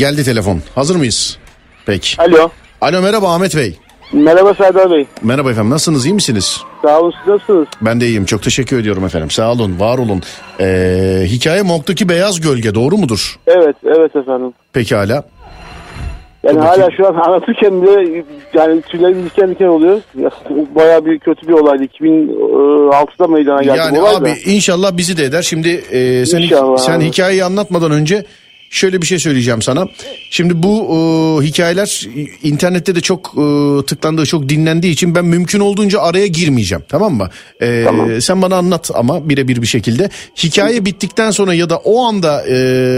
Geldi telefon. Hazır mıyız? Peki. Alo. Alo merhaba Ahmet Bey. Merhaba Serdar Bey. Merhaba efendim nasılsınız iyi misiniz? Sağ olun siz nasılsınız? Ben de iyiyim çok teşekkür ediyorum efendim sağ olun var olun. Ee, hikaye Monk'taki beyaz gölge doğru mudur? Evet, evet efendim. Pekala. Yani hala şu an anlatırken de yani tüylerim diken diken oluyor. Ya, Bayağı bir kötü bir olaydı. 2006'da meydana geldi Yani bu olay abi da. inşallah bizi de eder. Şimdi e, sen, İnşallah sen abi. hikayeyi anlatmadan önce şöyle bir şey söyleyeceğim sana. Şimdi bu e, hikayeler internette de çok e, tıklandığı, çok dinlendiği için ben mümkün olduğunca araya girmeyeceğim. Tamam mı? E, Tamam. Sen bana anlat ama birebir bir şekilde. Hikaye bittikten sonra ya da o anda e,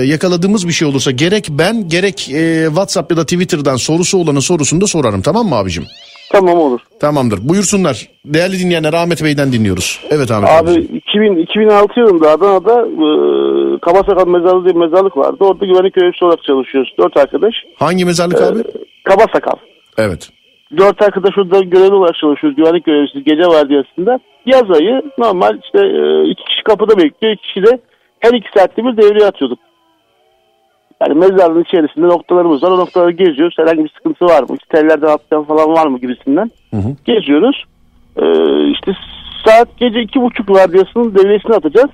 yakaladığımız bir şey olursa gerek ben gerek e, WhatsApp ya da Twitter'dan sorusu olanın sorusunu da sorarım. Tamam mı abicim? Tamam olur. Tamamdır. Buyursunlar. Değerli dinleyenler Ahmet Bey'den dinliyoruz. Evet Ahmet Abi abicim. 2000, 2006 yılında Adana'da e, Kabasakal Mezarlığı diye bir mezarlık vardı. Orada güvenlik görevlisi olarak çalışıyoruz. Dört arkadaş. Hangi mezarlık Ee, abi? Kabasakal. Evet. Dört arkadaş orada görevli olarak çalışıyoruz. Güvenlik görevlisi gece vardiyasında. Yaz ayı normal işte e, iki kişi kapıda bekliyor. iki kişi de her iki saatte bir devreye atıyorduk. Yani mezarlığın içerisinde noktalarımız var. O noktaları geziyoruz. Herhangi bir sıkıntı var mı? İşte tellerden atlayan falan var mı gibisinden. Hı hı. Geziyoruz. Ee, işte saat gece iki buçuk vardiyasının devriyesini atacağız.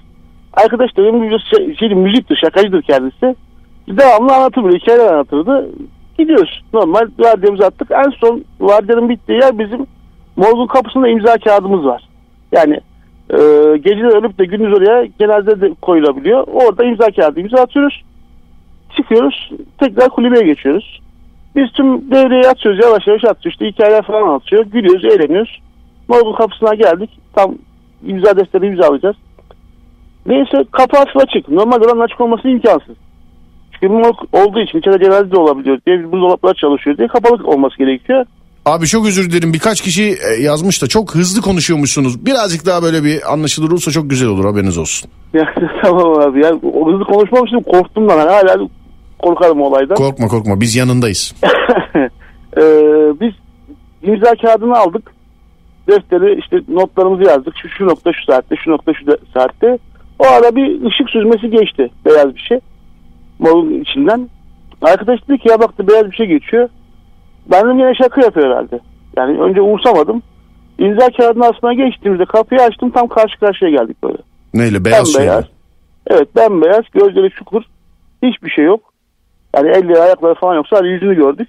Arkadaş da benim şey, şey, müziktir, şakacıdır kendisi. Devamlı anlatır böyle hikayeler anlatırdı. Gidiyoruz. Normal vardiyamızı attık. En son vardiyanın bittiği yer bizim morgun kapısında imza kağıdımız var. Yani e, geceleri ölüp de gündüz oraya cenaze de koyulabiliyor. Orada imza kağıdı imza atıyoruz. Çıkıyoruz. Tekrar kulübeye geçiyoruz. Biz tüm devreye atıyoruz. Yavaş yavaş atıyoruz. İşte hikayeler falan anlatıyor. Gülüyoruz, eğleniyoruz. Morgun kapısına geldik. Tam imza defteri imzalayacağız. Neyse kapı hafif açık. Normalde oranın açık olması imkansız. Çünkü morg olduğu için içeride cenaze de olabiliyor diye buzdolaplar çalışıyor diye kapalı olması gerekiyor. Abi çok özür dilerim. Birkaç kişi e, yazmış da çok hızlı konuşuyormuşsunuz. Birazcık daha böyle bir anlaşılır olursa çok güzel olur haberiniz olsun. Ya, tamam abi ya o hızlı konuşmamıştım korktum ben. Hala korkarım olaydan. Korkma korkma biz yanındayız. Ee, biz imza kağıdını aldık. Defteri işte notlarımızı yazdık. Şu, şu nokta şu saatte, şu nokta şu saatte. O ara bir ışık süzmesi geçti. Beyaz bir şey. Morun içinden. Arkadaş dedi ki ya baktı beyaz bir şey geçiyor. Ben dedim yine şaka yapıyor herhalde. Yani önce umursamadım. İmza kağıdının aslına geçtiğimizde kapıyı açtım tam karşı karşıya geldik böyle. Neyle beyaz bembeyaz. şeyle. Evet bembeyaz gözleri çukur. Hiçbir şey yok. Yani elleri ayakları falan yok. Sadece yüzünü gördük.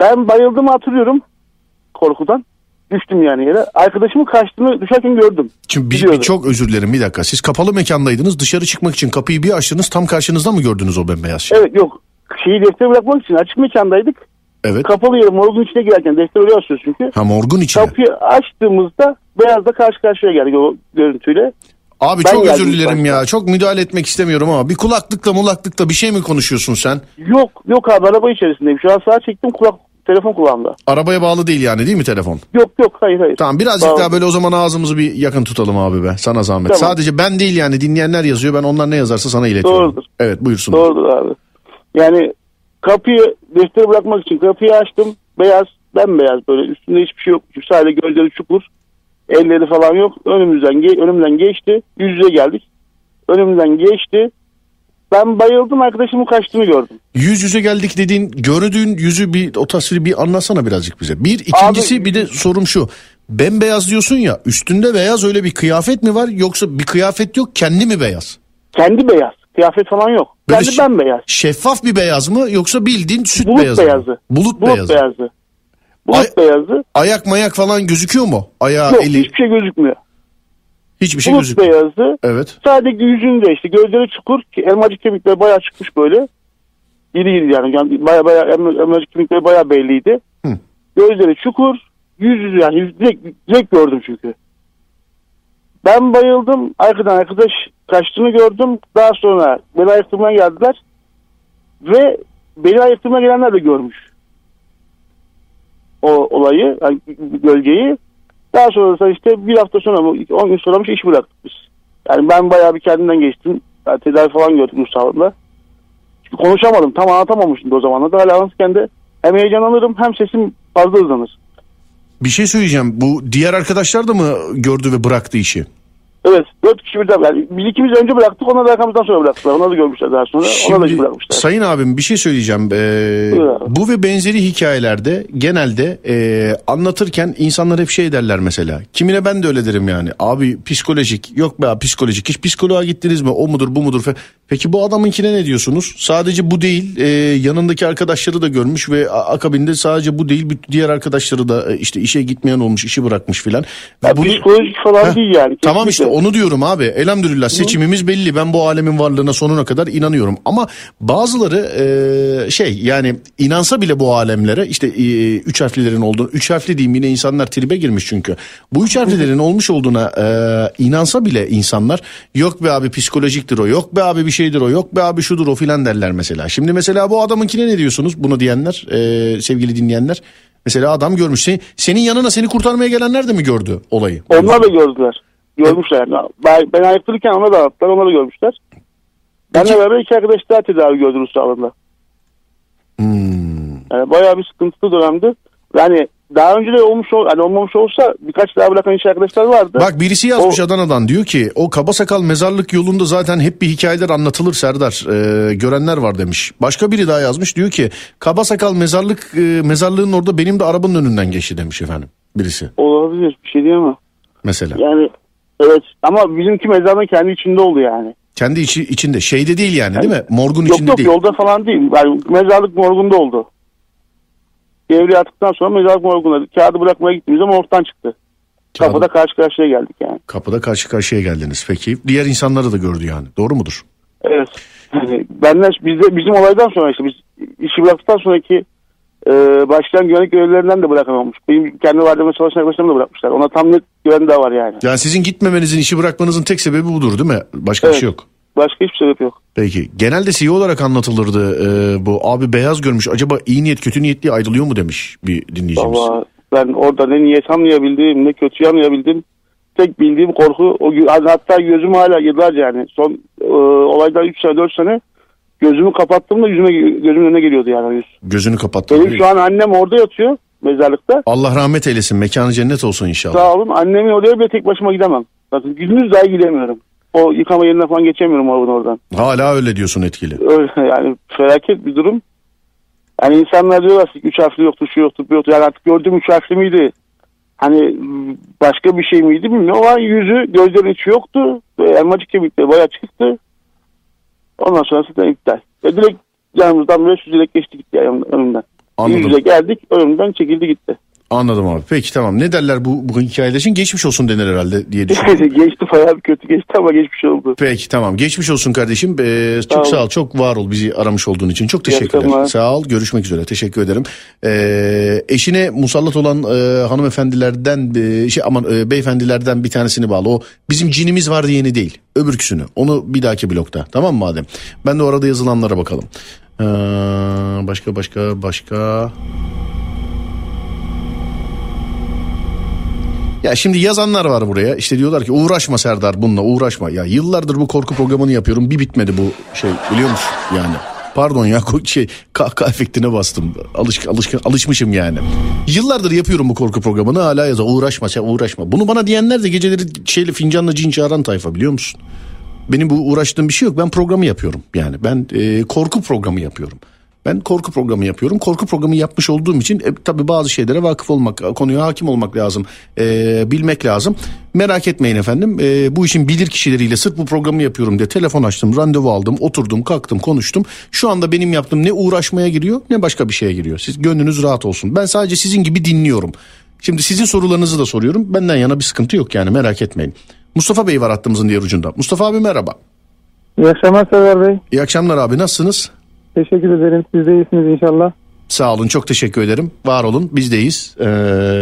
Ben bayıldığımı hatırlıyorum. Korkudan. Düştüm yani yere. Arkadaşımın kaçtığını düşerken gördüm. Şimdi bir, bir çok özür dilerim bir dakika. Siz kapalı mekandaydınız dışarı çıkmak için kapıyı bir açtınız tam karşınızda mı gördünüz o bembeyaz şeyi? Evet yok. Şeyi defteri bırakmak için açık mekandaydık. Evet. Kapalı yere morgun içine girerken defter oraya asıyoruz çünkü. Ha morgun içine. Kapıyı açtığımızda beyazla karşı karşıya geldik o görüntüyle. Abi Ben çok özür dilerim ya. Çok müdahale etmek istemiyorum ama bir kulaklıkla mulaklıkla bir şey mi konuşuyorsun sen? Yok yok abi araba içerisindeyim. Şu an sağa çektim kulak telefon kulağımda. Arabaya bağlı değil yani değil mi telefon? Yok yok hayır hayır. Tamam birazcık Bağlı. daha böyle o zaman ağzımızı bir yakın tutalım abi be. Sana zahmet. Tamam. Sadece ben değil yani dinleyenler yazıyor. Ben onlar ne yazarsa sana iletiyorum. Doğrudur. Evet buyursun. Doğrudur abi. Yani kapıyı defteri bırakmak için kapıyı açtım. Beyaz, bembeyaz böyle üstünde hiçbir şey yok. Sadece gözleri çukur. Elleri falan yok. Önümüzden önümden geçti. Yüz yüze geldik. Önümden geçti. Ben bayıldım arkadaşımın kaçtığını gördüm. Yüz yüze geldik dediğin gördüğün yüzü bir o tasviri bir anlatsana birazcık bize. Bir ikincisi Abi- bir de sorum şu. Bembeyaz diyorsun ya üstünde beyaz öyle bir kıyafet mi var yoksa bir kıyafet yok kendi mi beyaz? Kendi beyaz. Kıyafet falan yok. Böyle Kendi bembeyaz. Şeffaf bir beyaz mı yoksa bildiğin süt Bulut beyazı mı? beyazı. Bulut, Bulut beyazı. beyazı. Bulut Ay- beyazı. Ayak mayak falan gözüküyor mu? Ayağı Yok eli hiçbir şey gözükmüyor. hiçbir şey Bulut gözükmüyor. beyazı. Evet. Sadece yüzünde işte gözleri çukur. Elmacık kemikleri bayağı çıkmış böyle. İri iri yani. yani baya baya elma- elmacık kemikleri bayağı belliydi. Hı. Gözleri çukur. Yüz yüzü yani yüz- direkt, direkt gördüm çünkü. Ben bayıldım. Arkadan arkadaş kaçtığını gördüm. Daha sonra beni ayırtmaya geldiler. Ve beni ayırtmaya gelenler de görmüş. O olayı, yani gölgeyi. Daha sonra da işte bir hafta sonra mı, 10 gün sonra mı iş bıraktık biz. Yani ben bayağı bir kendimden geçtim. Yani tedavi falan gördüm Mustafa'da. Çünkü konuşamadım. Tam anlatamamıştım o zamanlarda. Hala de hem heyecanlanırım hem sesim fazla hızlanır. Bir şey söyleyeceğim. Bu diğer arkadaşlar da mı gördü ve bıraktı işi? Evet. Dört kişi birden. Yani bir ikimiz önce bıraktık. Onlar da arkamızdan sonra bıraktılar. Onlar da görmüşler daha sonra. Onlar da Şimdi bırakmışlar. sayın abim bir şey söyleyeceğim. Ee, bu ve benzeri hikayelerde genelde e, anlatırken insanlar hep şey derler mesela. Kimine ben de öyle derim yani. Abi psikolojik yok be abi, psikolojik. Hiç psikoloğa gittiniz mi? O mudur bu mudur? Peki bu adamınkine ne diyorsunuz? Sadece bu değil. e, yanındaki arkadaşları da görmüş ve akabinde sadece bu değil. Diğer arkadaşları da e, işte işe gitmeyen olmuş, işi bırakmış filan. Ve Ya bunu- Psikolojik falan Heh, değil yani. Tamam işte Kesinlikle. Onu diyorum abi. Elhamdülillah seçimimiz belli. Ben bu alemin varlığına sonuna kadar inanıyorum. Ama bazıları e, şey yani inansa bile bu alemlere işte e, üç harflilerin olduğunu. Üç harfli diyeyim yine insanlar tribe girmiş çünkü. Bu üç harflilerin olmuş olduğuna e, inansa bile insanlar yok be abi psikolojiktir o. Yok be abi bir şeydir o. Yok be abi şudur o filan derler mesela. Şimdi mesela bu adamınkine ne diyorsunuz bunu diyenler e, sevgili dinleyenler? Mesela adam görmüş. Seni, senin yanına seni kurtarmaya gelenler de mi gördü olayı? Onlar da gördüler. Görmüşler. Ben, ayıktırırken ona da attılar. Onlar da görmüşler. Benle beraber iki arkadaş daha tedavi gördü Rus sağlığında. Hmm. Yani bayağı bir sıkıntılı dönemdi. Yani daha önce de olmuş ol, yani olmamış olsa birkaç daha bırakan iş arkadaşlar vardı. Bak birisi yazmış O- Adana'dan diyor ki o kaba sakal mezarlık yolunda zaten hep bir hikayeler anlatılır Serdar. Ee, görenler var demiş. Başka biri daha yazmış diyor ki kaba sakal mezarlık e, mezarlığın orada benim de arabanın önünden geçti demiş efendim. Birisi Olabilir bir şey diyemem. mesela. Yani evet ama bizimki mezarın kendi içinde oldu yani. Kendi içi, içinde şeyde değil yani değil mi? Morgun Yok içinde yok değil. yolda falan değil. Yani mezarlık morgunda oldu. Devriye attıktan sonra mezarlık morgunda kağıdı bırakmaya gittiğimiz zaman ortadan çıktı. Kağıdı- Kapıda karşı karşıya geldik yani. Kapıda karşı karşıya geldiniz. Peki diğer insanları da gördü yani. Doğru mudur? Evet. Yani benden bizde bizim olaydan sonra işte biz işi bıraktıktan sonraki e, başlayan güvenlik görevlilerinden de bırakan olmuş. Benim kendi vardığımda çalışan arkadaşlarımı da bırakmışlar. Ona tam net güven de var yani. Yani sizin gitmemenizin işi bırakmanızın tek sebebi budur değil mi? Başka bir Evet. şey yok. Başka hiçbir sebep yok. Peki genelde CEO olarak anlatılırdı e, bu abi beyaz görmüş acaba iyi niyet kötü niyetli ayrılıyor mu demiş bir dinleyicimiz. Valla ben orada ne niyet anlayabildim ne kötü anlayabildim. Tek bildiğim korku o hatta gözüm hala yıllarca yani son e, olaydan 3 sene 4 sene gözümü kapattığımda yüzüme gözümün önüne geliyordu yani yüz. Gözünü kapattı. Benim şu an annem orada yatıyor mezarlıkta. Allah rahmet eylesin mekanı cennet olsun inşallah. Sağ olun annemin oraya bile tek başıma gidemem. Bakın gündüz dahi gidemiyorum. O yıkama yerine falan geçemiyorum oradan oradan. Hala öyle diyorsun etkili. Öyle yani felaket bir durum. Yani insanlar diyorlar ki üç harfli yoktu şu yoktu bu yoktu. Yani artık gördüğüm üç harfli miydi? Hani başka bir şey miydi bilmiyorum ama yüzü gözlerin içi yoktu. Elmacık kemikleri bayağı çıktı. Ondan sonra zaten iptal. Ve direkt yanımızdan böyle süzülerek geçti gitti yani önümden. Anladım. Yüz yüze geldik önümden çekildi gitti. Anladım abi. Peki tamam. Ne derler bu, bu hikayeler için? Geçmiş olsun denir herhalde diye düşünüyorum. geçti bayağı kötü geçti ama geçmiş oldu. Peki tamam. Geçmiş olsun kardeşim. Ee, çok Sağ ol. Çok var ol bizi aramış olduğun için. Çok teşekkürler. Sağ ol. Görüşmek üzere. Teşekkür ederim. Ee, eşine musallat olan e, hanımefendilerden e, şey aman e, beyefendilerden bir tanesini bağlı. O bizim cinimiz var diyeni değil. Öbürküsünü. Onu bir dahaki blokta. Tamam mı madem? Ben de orada yazılanlara bakalım. Ee, başka başka başka. Ya şimdi yazanlar var buraya. İşte diyorlar ki uğraşma Serdar bununla uğraşma. Ya yıllardır bu korku programını yapıyorum. Bir bitmedi bu şey biliyor musun yani. Pardon ya şey kahkaha efektine bastım. Alış, alış, alışmışım yani. Yıllardır yapıyorum bu korku programını hala yaza uğraşma sen uğraşma. Bunu bana diyenler de geceleri şeyle fincanla cin çağıran tayfa biliyor musun? Benim bu uğraştığım bir şey yok. Ben programı yapıyorum. Yani ben e, korku programı yapıyorum. Ben korku programı yapıyorum. Korku programı yapmış olduğum için e, tabii bazı şeylere vakıf olmak, konuya hakim olmak lazım. e, bilmek lazım. Merak etmeyin efendim. E, bu işin bilir kişileriyle sırf bu programı yapıyorum diye telefon açtım, randevu aldım, oturdum, kalktım, konuştum. Şu anda benim yaptığım ne uğraşmaya giriyor ne başka bir şeye giriyor. Siz gönlünüz rahat olsun. Ben sadece sizin gibi dinliyorum. Şimdi sizin sorularınızı da soruyorum. Benden yana bir sıkıntı yok yani merak etmeyin. Mustafa Bey var hattımızın diğer ucunda. Mustafa abi merhaba. İyi akşamlar Sever Bey. İyi akşamlar abi nasılsınız? Teşekkür ederim. Siz de iyisiniz inşallah. Sağ olun çok teşekkür ederim. Var olun bizdeyiz. Ee,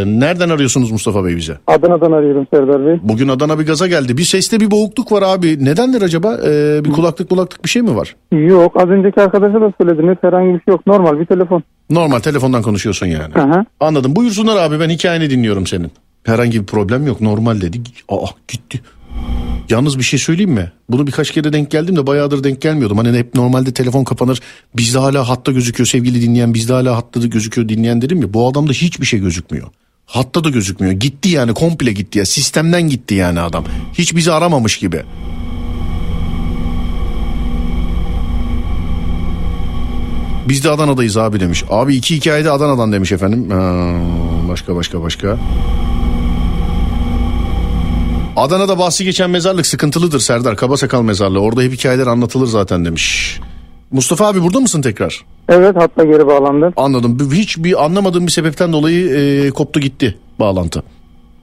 nereden arıyorsunuz Mustafa Bey bize? Adana'dan arıyorum Serdar Bey. Bugün Adana bir gaza geldi. Bir seste bir boğukluk var abi. Nedendir acaba? Ee, bir kulaklık kulaklık bir şey mi var? Yok az önceki arkadaşa da söylediniz. Herhangi bir şey yok. Normal bir telefon. Normal telefondan konuşuyorsun yani. Aha. Anladım. Buyursunlar abi ben hikayeni dinliyorum senin. Herhangi bir problem yok normal dedi. Aa gitti. Yalnız bir şey söyleyeyim mi? Bunu birkaç kere denk geldim de bayağıdır denk gelmiyordum. Hani hep normalde telefon kapanır. Bizde hala hatta gözüküyor sevgili dinleyen. Bizde hala hatta da gözüküyor dinleyen dedim ya. Bu adamda hiçbir şey gözükmüyor. Hatta da gözükmüyor. Gitti yani komple gitti ya. Sistemden gitti yani adam. Hiç bizi aramamış gibi. Biz de Adana'dayız abi demiş. Abi iki hikayede Adana'dan demiş efendim. Ha, başka başka başka. Adana'da bahsi geçen mezarlık sıkıntılıdır Serdar. Kabasakal mezarlığı. Orada hep hikayeler anlatılır zaten demiş. Mustafa abi burada mısın tekrar? Evet hatta geri bağlandı. Anladım. Hiç bir anlamadığım bir sebepten dolayı e, koptu gitti bağlantı.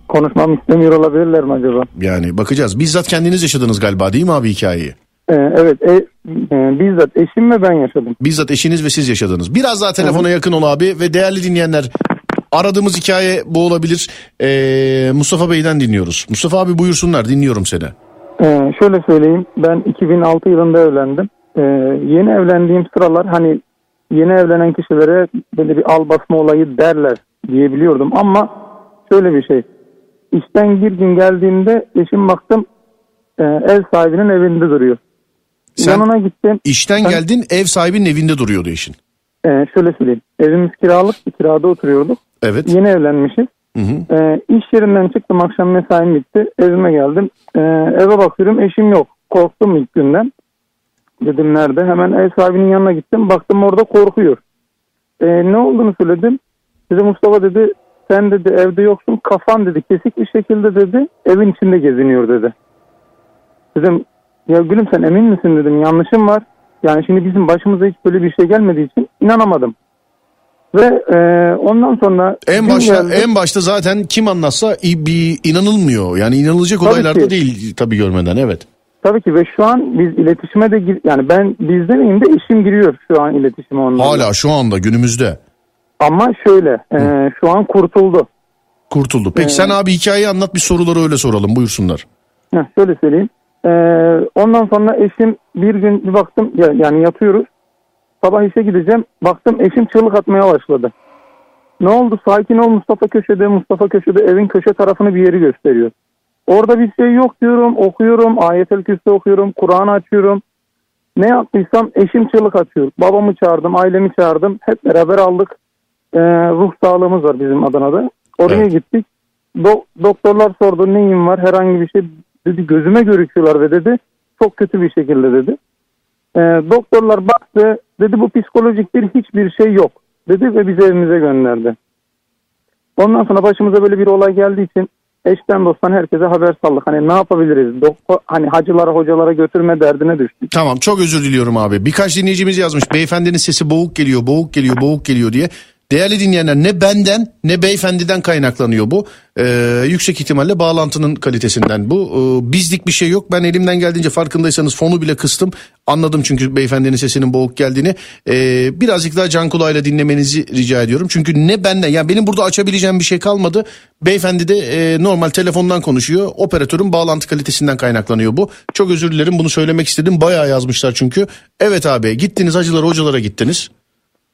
Konuşmam istemiyor olabilirler mi acaba? Yani bakacağız. Bizzat kendiniz yaşadınız galiba değil mi abi hikayeyi? Ee, evet e, e, bizzat eşim ve ben yaşadım. Bizzat eşiniz ve siz yaşadınız. Biraz daha telefona yakın ol abi ve değerli dinleyenler aradığımız hikaye bu olabilir. Ee, Mustafa Bey'den dinliyoruz. Mustafa abi buyursunlar dinliyorum seni. Ee, şöyle söyleyeyim ben 2006 yılında evlendim. Ee, yeni evlendiğim sıralar hani yeni evlenen kişilere böyle bir al basma olayı derler diyebiliyordum ama şöyle bir şey. İşten bir gün geldiğimde eşim baktım e, ev sahibinin evinde duruyor. Sen Yanına gittim. işten Ben- geldin ev sahibinin evinde duruyordu eşin. Ee, şöyle söyleyeyim. Evimiz kiralık, kirada oturuyorduk. Evet. Yeni evlenmişiz. Hı hı. Ee, iş yerinden çıktım akşam mesaim bitti. Evime geldim. Ee, eve bakıyorum eşim yok. Korktum ilk günden. Dedim nerede? Hemen ev sahibinin yanına gittim. Baktım orada korkuyor. Ee, ne olduğunu söyledim. Dedi Mustafa dedi sen dedi evde yoksun. Kafan dedi kesik bir şekilde dedi evin içinde geziniyor dedi. Dedim ya gülüm sen emin misin dedim yanlışım var. Yani şimdi bizim başımıza hiç böyle bir şey gelmediği için inanamadım. Ve e, ondan sonra En başta geldi. en başta zaten kim anlatsa bir inanılmıyor. Yani inanılacak Tabii olaylarda ki. değil tabii görmeden evet. Tabii ki ve şu an biz iletişime de gir yani ben biz demeyeyim de eşim giriyor şu an iletişime onlarla. Hala şu anda günümüzde Ama şöyle e, şu an kurtuldu. kurtuldu. Peki sen abi hikayeyi anlat bir soruları öyle soralım buyursunlar. Heh, şöyle söyleyeyim. E, ondan sonra eşim bir gün bir baktım ya- yani yatıyoruz. Sabah işe gideceğim. Baktım eşim çığlık atmaya başladı. Ne oldu? Sakin ol Mustafa köşede. Mustafa köşede evin köşe tarafını bir yeri gösteriyor. Orada bir şey yok diyorum. Okuyorum. Ayetel Kürsi okuyorum. Kur'an açıyorum. Ne yaptıysam eşim çığlık atıyor. Babamı çağırdım. Ailemi çağırdım. Hep beraber aldık. Ee, ruh sağlığımız var bizim Adana'da. Oraya Evet. gittik. Do- doktorlar sordu neyim var herhangi bir şey dedi gözüme görüküyorlar ve dedi çok kötü bir şekilde dedi. Ee, doktorlar baktı dedi bu psikolojik bir hiçbir şey yok dedi ve bizi evimize gönderdi. Ondan sonra başımıza böyle bir olay geldiği için eşten dosttan herkese haber saldık. Hani ne yapabiliriz? Doktor, hani hacılara hocalara götürme derdine düştük. Tamam çok özür diliyorum abi. Birkaç dinleyicimiz yazmış. Beyefendinin sesi boğuk geliyor, boğuk geliyor, boğuk geliyor diye. Değerli dinleyenler ne benden ne beyefendiden kaynaklanıyor bu. Ee, yüksek ihtimalle bağlantının kalitesinden bu. Ee, bizlik bir şey yok. Ben elimden geldiğince farkındaysanız fonu bile kıstım. Anladım çünkü beyefendinin sesinin boğuk geldiğini. Ee, birazcık daha can kulağıyla dinlemenizi rica ediyorum. Çünkü ne benden yani benim burada açabileceğim bir şey kalmadı. Beyefendi de e, normal telefondan konuşuyor. Operatörün bağlantı kalitesinden kaynaklanıyor bu. Çok özür dilerim bunu söylemek istedim. Bayağı yazmışlar çünkü. Evet abi gittiniz hacılara hocalara gittiniz.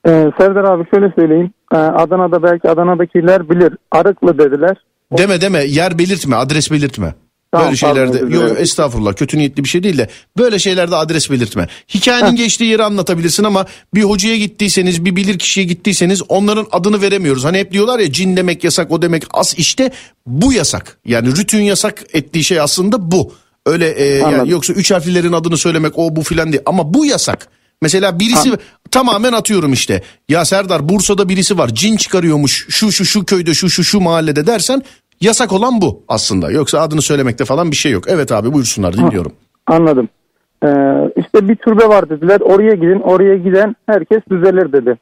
Ee, Serdar abi şöyle söyleyeyim. Ee, Adana'da belki Adana'dakiler bilir. Arıklı dediler. Deme deme yer belirtme adres belirtme. Tamam, böyle şeylerde yok estağfurullah kötü niyetli bir şey değil de böyle şeylerde adres belirtme. Hikayenin geçtiği yeri anlatabilirsin ama bir hocaya gittiyseniz bir bilir kişiye gittiyseniz onların adını veremiyoruz. Hani hep diyorlar ya cin demek yasak o demek as işte bu yasak. Yani rütün yasak ettiği şey aslında bu. Öyle e, yani yoksa üç harflilerin adını söylemek o bu filan değil ama bu yasak. Mesela birisi tamamen atıyorum işte. Ya Serdar Bursa'da birisi var. Cin çıkarıyormuş. Şu şu şu köyde şu şu şu mahallede dersen yasak olan bu aslında. Yoksa adını söylemekte falan bir şey yok. Evet abi buyursunlar dinliyorum. Anladım. Ee, işte bir türbe var dediler. Oraya gidin. Oraya giden herkes düzelir dedi.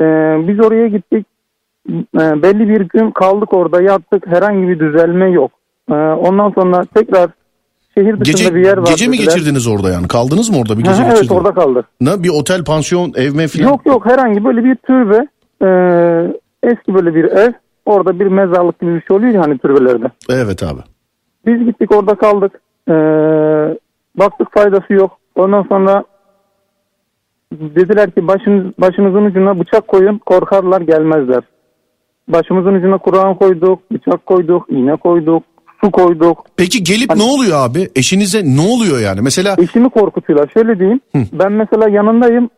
Ee, biz oraya gittik. Ee, belli bir gün kaldık orada yattık. Herhangi bir düzelme yok. Ee, ondan sonra tekrar şehir dışında Gece bir yer var gece mi dediler. geçirdiniz orada yani? Kaldınız mı orada bir gece hı, evet geçirdiniz? orada kaldık. Ne bir otel, pansiyon, ev mi filan? Yok yok herhangi böyle bir türbe. Ee, eski böyle bir ev. Orada bir mezarlık gibi bir şey oluyor ya hani türbelerde. Evet abi. Biz gittik orada kaldık. Ee, baktık faydası yok. Ondan sonra dediler ki başınız, başınızın ucuna bıçak koyun korkarlar gelmezler. Başımızın ucuna Kur'an koyduk, bıçak koyduk, iğne koyduk, su koyduk. Peki gelip ne oluyor abi? Eşinize ne oluyor yani? Mesela Eşimi korkutuyorlar. Şöyle diyeyim. Ben mesela yanındayım.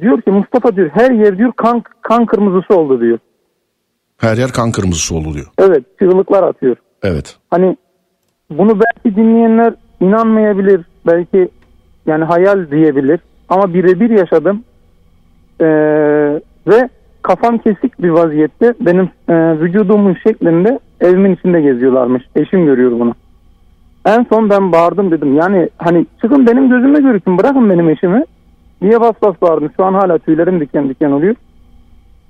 Diyor ki Mustafa diyor her yer diyor kan, kan kırmızısı oldu diyor. Her yer kan kırmızısı oluyor. Evet çığlıklar atıyor. Evet. Hani bunu belki dinleyenler inanmayabilir. Belki yani hayal diyebilir. Ama birebir yaşadım. Ee, ve kafam kesik bir vaziyette benim e, vücudumun şeklinde evimin içinde geziyorlarmış. Eşim görüyor bunu. En son ben bağırdım dedim. Yani hani çıkın benim gözüme görükün bırakın benim eşimi. Niye bas bas bağırdım. Şu an hala tüylerim diken diken oluyor.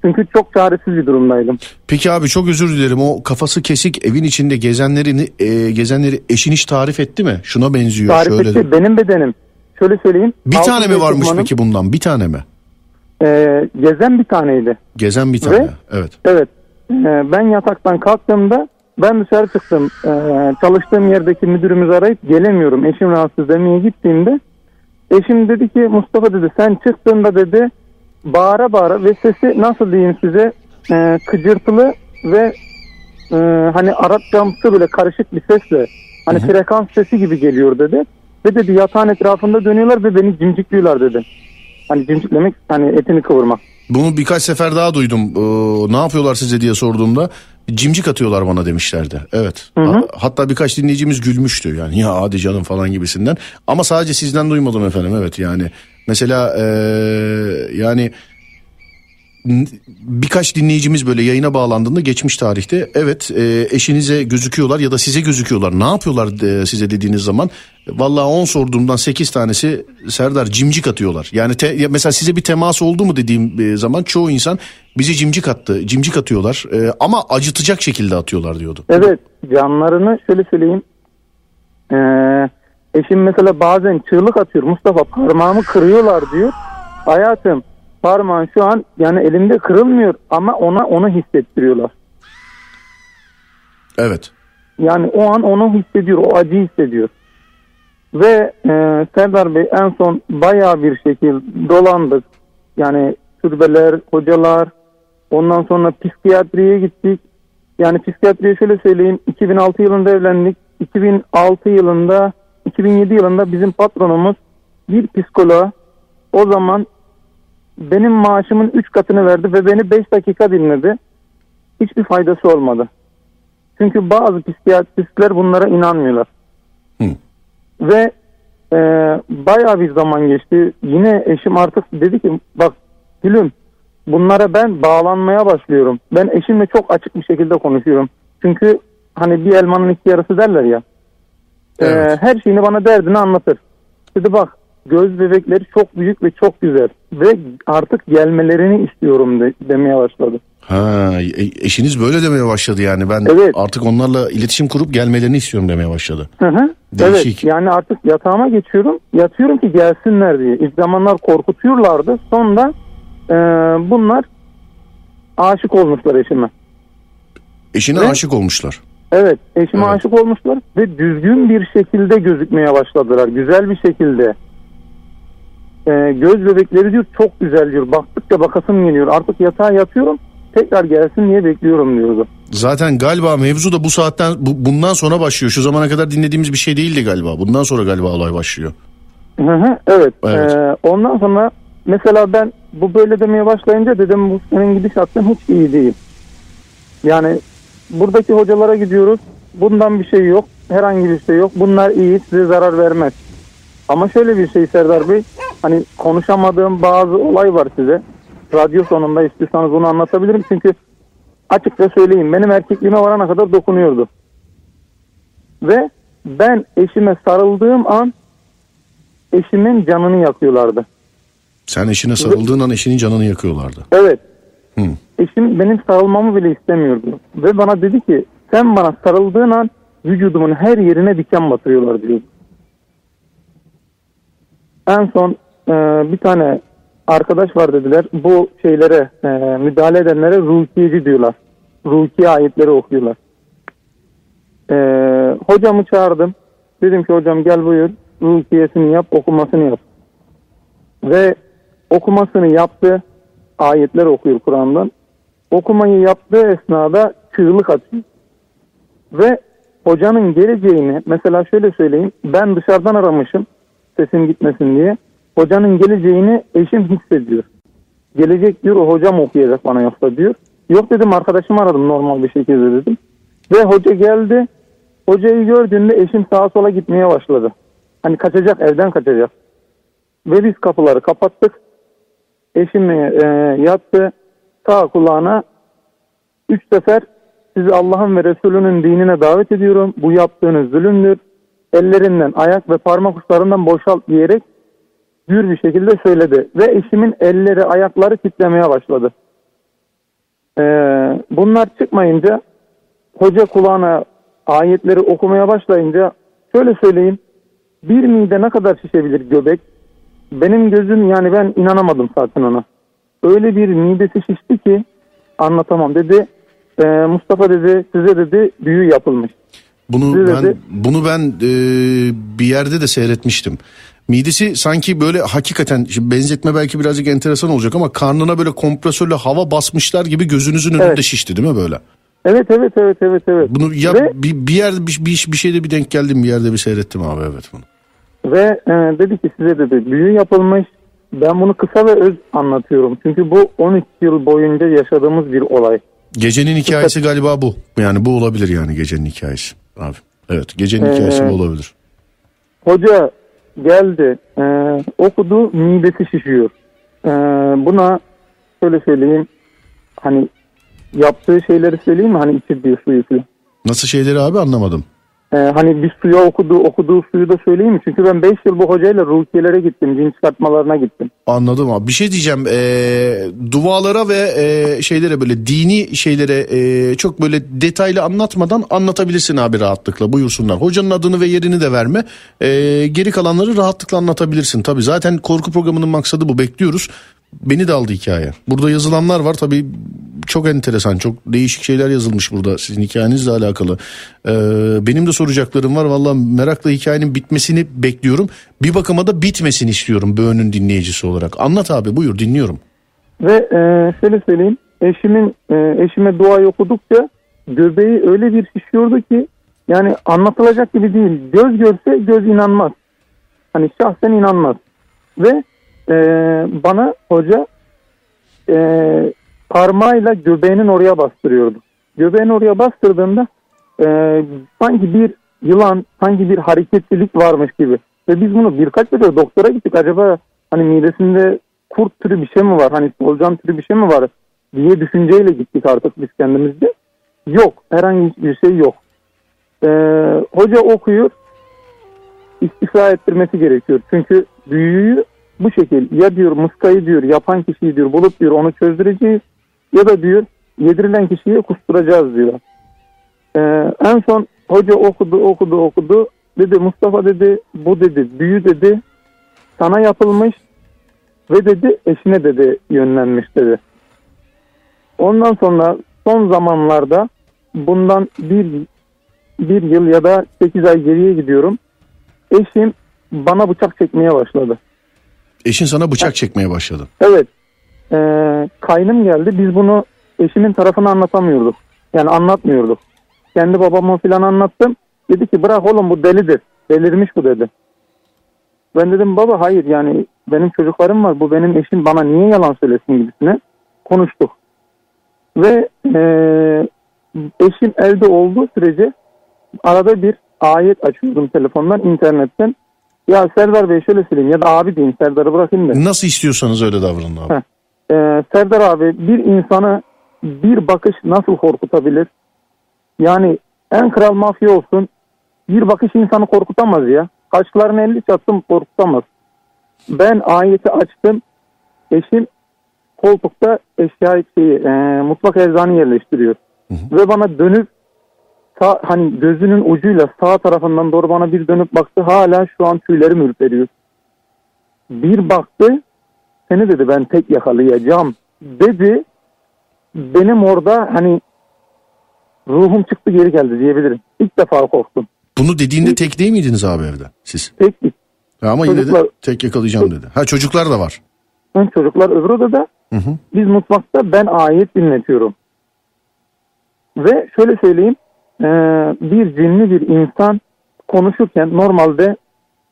Çünkü çok çaresiz bir durumdaydım. Peki abi çok özür dilerim. O kafası kesik evin içinde gezenlerini e, gezenleri eşin hiç tarif etti mi? Şuna benziyor Tarif şöyle. etti benim bedenim. Şöyle söyleyeyim. Bir tane mi varmış ekipmanım, peki bundan? Bir tane mi? E, gezen bir taneydi. Gezen bir tane. Ve- Evet. Evet. Ee, ben yataktan kalktığımda ben dışarı çıktım. Ee, çalıştığım yerdeki müdürümüzü arayıp gelemiyorum. Eşim rahatsız demeye gittiğimde eşim dedi ki Mustafa dedi sen çıktığında dedi bağıra bağıra ve sesi nasıl diyeyim size e, kıcırtılı ve e, hani Arapçamsı böyle karışık bir sesle hani frekans sesi gibi geliyor dedi. Ve dedi yatağın etrafında dönüyorlar ve beni cimcikliyorlar dedi. Hani cimciklemek hani etini kıvırmak. Bunu birkaç sefer daha duydum. Ee, ne yapıyorlar size diye sorduğumda cimcik atıyorlar bana demişlerdi. Evet. Hı hı. Ha- hatta birkaç dinleyicimiz gülmüştü yani ya hadi canım falan gibisinden. Ama sadece sizden duymadım efendim evet yani. Mesela ee, yani birkaç dinleyicimiz böyle yayına bağlandığında geçmiş tarihte evet e, eşinize gözüküyorlar ya da size gözüküyorlar. Ne yapıyorlar e, size dediğiniz zaman? Vallahi 10 sorduğumdan 8 tanesi Serdar cimcik atıyorlar. Yani te- ya mesela size bir temas oldu mu dediğim e, zaman çoğu insan bize cimcik attı. Cimcik atıyorlar E, ama acıtacak şekilde atıyorlar diyordu. Evet canlarını şöyle söyleyeyim. Ee, eşim mesela bazen çığlık atıyor. Mustafa parmağımı kırıyorlar diyor. Hayatım parmağın şu an yani elimde kırılmıyor ama ona onu hissettiriyorlar. Evet. Yani o an onu hissediyor, o acıyı hissediyor. Ve e, Serdar Bey en son bayağı bir şekil dolandık. Yani türbeler, hocalar, ondan sonra psikiyatriye gittik. Yani psikiyatriye şöyle söyleyeyim, 2006 yılında evlendik. 2006 yılında, 2007 yılında bizim patronumuz bir psikoloğa o zaman benim maaşımın 3 katını verdi ve beni 5 dakika dinledi. Hiçbir faydası olmadı. Çünkü bazı psikiyatristler bunlara inanmıyorlar. Hı. Ve e, bayağı bir zaman geçti. Yine eşim artık dedi ki bak gülüm bunlara ben bağlanmaya başlıyorum. Ben eşimle çok açık bir şekilde konuşuyorum. Çünkü hani bir elmanın iki yarısı derler ya. E, Evet. her şeyini bana derdini anlatır. Dedi bak göz bebekleri çok büyük ve çok güzel. Ve artık gelmelerini istiyorum de, demeye başladı. Ha, e- eşiniz böyle demeye başladı yani. Ben Evet. artık onlarla iletişim kurup gelmelerini istiyorum demeye başladı. Hı hı. Değişik. Evet yani artık yatağıma geçiyorum. Yatıyorum ki gelsinler diye. İlk zamanlar korkutuyorlardı. Sonra e, bunlar aşık olmuşlar eşime. Eşine Ne? aşık olmuşlar. Evet eşime Evet. aşık olmuşlar ve düzgün bir şekilde gözükmeye başladılar. Güzel bir şekilde. E, göz bebekleri diyor çok güzel diyor. Baktıkça bakasım geliyor. Artık yatağa yatıyorum. Tekrar gelsin diye bekliyorum diyordu. Zaten galiba mevzu da bu saatten bu, bundan sonra başlıyor. Şu zamana kadar dinlediğimiz bir şey değildi galiba. Bundan sonra galiba olay başlıyor. Hı hı, evet. Evet. Ee, ondan sonra mesela ben bu böyle demeye başlayınca dedim bu senin gidişatın hiç iyi değil. Yani buradaki hocalara gidiyoruz. Bundan bir şey yok. Herhangi bir şey yok. Bunlar iyi size zarar vermez. Ama şöyle bir şey Serdar Bey. Hani konuşamadığım bazı olay var size. Radyo sonunda istiyorsanız bunu anlatabilirim. Çünkü açıkça söyleyeyim benim erkekliğime varana kadar dokunuyordu. Ve ben eşime sarıldığım an eşimin canını yakıyorlardı. Sen eşine sarıldığın an eşinin canını yakıyorlardı. Evet. Hı. Eşim benim sarılmamı bile istemiyordu. Ve bana dedi ki sen bana sarıldığın an vücudumun her yerine diken batırıyorlar diyor. En son e, bir tane arkadaş var dediler. Bu şeylere e, müdahale edenlere ruhiyeci diyorlar. Rukiye ayetleri okuyorlar. E, hocamı çağırdım. Dedim ki hocam gel buyur. Rukiyesini yap, okumasını yap. Ve okumasını yaptı. Ayetler okuyor Kur'an'dan. Okumayı yaptığı esnada çığlık atıyor. Ve hocanın geleceğini mesela şöyle söyleyeyim. Ben dışarıdan aramışım sesim gitmesin diye. Hocanın geleceğini eşim hissediyor. Gelecek diyor o hocam okuyacak bana yoksa diyor. Yok dedim arkadaşımı aradım normal bir şekilde dedim. Ve hoca geldi. Hocayı gördüğünde eşim sağa sola gitmeye başladı. Hani kaçacak evden kaçacak. Ve biz kapıları kapattık. Eşim e, yattı. Sağ kulağına üç sefer sizi Allah'ın ve Resulünün dinine davet ediyorum. Bu yaptığınız zulümdür. Ellerinden ayak ve parmak uçlarından boşalt diyerek gür bir şekilde söyledi. Ve eşimin elleri ayakları titremeye başladı. Ee, bunlar çıkmayınca hoca kulağına ayetleri okumaya başlayınca şöyle söyleyeyim. Bir mide ne kadar şişebilir göbek? Benim gözüm yani ben inanamadım zaten ona. Öyle bir midesi şişti ki anlatamam dedi. Ee, Mustafa dedi size dedi büyü yapılmış. Bunu Size ben dedi- bunu ben e, bir yerde de seyretmiştim. Midesi sanki böyle hakikaten şimdi benzetme belki birazcık enteresan olacak ama karnına böyle kompresörle hava basmışlar gibi gözünüzün önünde Evet. şişti değil mi böyle? Evet evet evet evet evet. Bunu ya Ve- bir, bir yerde bir, bir, bir şeyde bir denk geldim bir yerde bir seyrettim abi evet bunu. Ve e, dedi ki size dedi büyü yapılmış. Ben bunu kısa ve öz anlatıyorum. Çünkü bu 13 yıl boyunca yaşadığımız bir olay. Gecenin hikayesi galiba bu. Yani bu olabilir yani gecenin hikayesi abi. Evet gecenin Ee, hikayesi bu olabilir. Hoca geldi e, okudu midesi şişiyor. E, buna şöyle söyleyeyim hani yaptığı şeyleri söyleyeyim mi hani içirdiği suyu falan. Nasıl şeyleri abi anlamadım. E, hani bir suya okudu okuduğu suyu da söyleyeyim? Çünkü ben 5 yıl bu hocayla rukiyelere gittim. Cin çıkartmalarına gittim. Anladım abi. Bir şey diyeceğim. Ee, dualara ve e, şeylere böyle dini şeylere e, çok böyle detaylı anlatmadan anlatabilirsin abi rahatlıkla. Buyursunlar. Hocanın adını ve yerini de verme. Ee, geri kalanları rahatlıkla anlatabilirsin. Tabii zaten korku programının maksadı bu. Bekliyoruz. Beni de aldı hikaye. Burada yazılanlar var tabii çok enteresan çok değişik şeyler yazılmış burada sizin hikayenizle alakalı. Ee, benim de soracaklarım var valla merakla hikayenin bitmesini bekliyorum. Bir bakıma da bitmesini istiyorum Böğün'ün dinleyicisi olarak. Anlat abi buyur dinliyorum. Ve e, şöyle söyleyeyim eşimin e, eşime duayı okudukça göbeği öyle bir şişiyordu ki yani anlatılacak gibi değil. Göz görse göz inanmaz. Hani şahsen inanmaz. Ve e, bana hoca e, parmağıyla göbeğinin oraya bastırıyordu. Göbeğin oraya bastırdığında e, sanki bir yılan, sanki bir hareketlilik varmış gibi. Ve biz bunu birkaç defa doktora gittik. Acaba hani midesinde kurt türü bir şey mi var? Hani solucan türü bir şey mi var? diye düşünceyle gittik artık biz kendimizde. Yok. Herhangi bir şey yok. Ee, hoca okuyor. İstifa ettirmesi gerekiyor. Çünkü büyüyü bu şekil ya diyor muskayı diyor yapan kişiyi diyor bulup diyor onu çözdüreceğiz ya da diyor yedirilen kişiye kusturacağız diyor. Ee, en son hoca okudu okudu okudu dedi Mustafa dedi bu dedi büyü dedi sana yapılmış ve dedi eşine dedi yönlenmiş dedi. Ondan sonra son zamanlarda bundan bir, bir yıl ya da 8 ay geriye gidiyorum. Eşim bana bıçak çekmeye başladı. Eşin sana bıçak çekmeye başladı. Evet. Ee, kaynım geldi. Biz bunu eşimin tarafına anlatamıyorduk. Yani anlatmıyorduk. Kendi babama falan anlattım. Dedi ki bırak oğlum bu delidir. Delirmiş bu dedi. Ben dedim baba hayır yani benim çocuklarım var. Bu benim eşim bana niye yalan söylesin gibisine konuştuk. Ve e, eşim evde olduğu sürece arada bir ayet açıyordum telefondan internetten. Ya Serdar Bey şöyle söyleyeyim ya da abi diyeyim Serdar'ı bırakayım da. Nasıl istiyorsanız öyle davranın abi. Heh. Ee, Serdar abi bir insanı bir bakış nasıl korkutabilir? Yani en kral mafya olsun bir bakış insanı korkutamaz ya. Kaşlarını elli çattım korkutamaz. Ben ayeti açtım. Eşim koltukta eşya şeyi, e, mutfak eczanı yerleştiriyor. Ve bana dönüp sağ, hani gözünün ucuyla sağ tarafından doğru bana bir dönüp baktı. Hala şu an tüylerim ürperiyor. Bir baktı seni dedi ben tek yakalayacağım dedi. Benim orada hani ruhum çıktı geri geldi diyebilirim. İlk defa korktum. Bunu dediğinde tek değil miydiniz abi evde siz? Tek Ya ama yine Çocuklar- de tek yakalayacağım dedi. Ha çocuklar da var. ön çocuklar öbür odada. Hı hı. Biz mutfakta ben ayet dinletiyorum. Ve şöyle söyleyeyim. E, bir cinli bir insan konuşurken normalde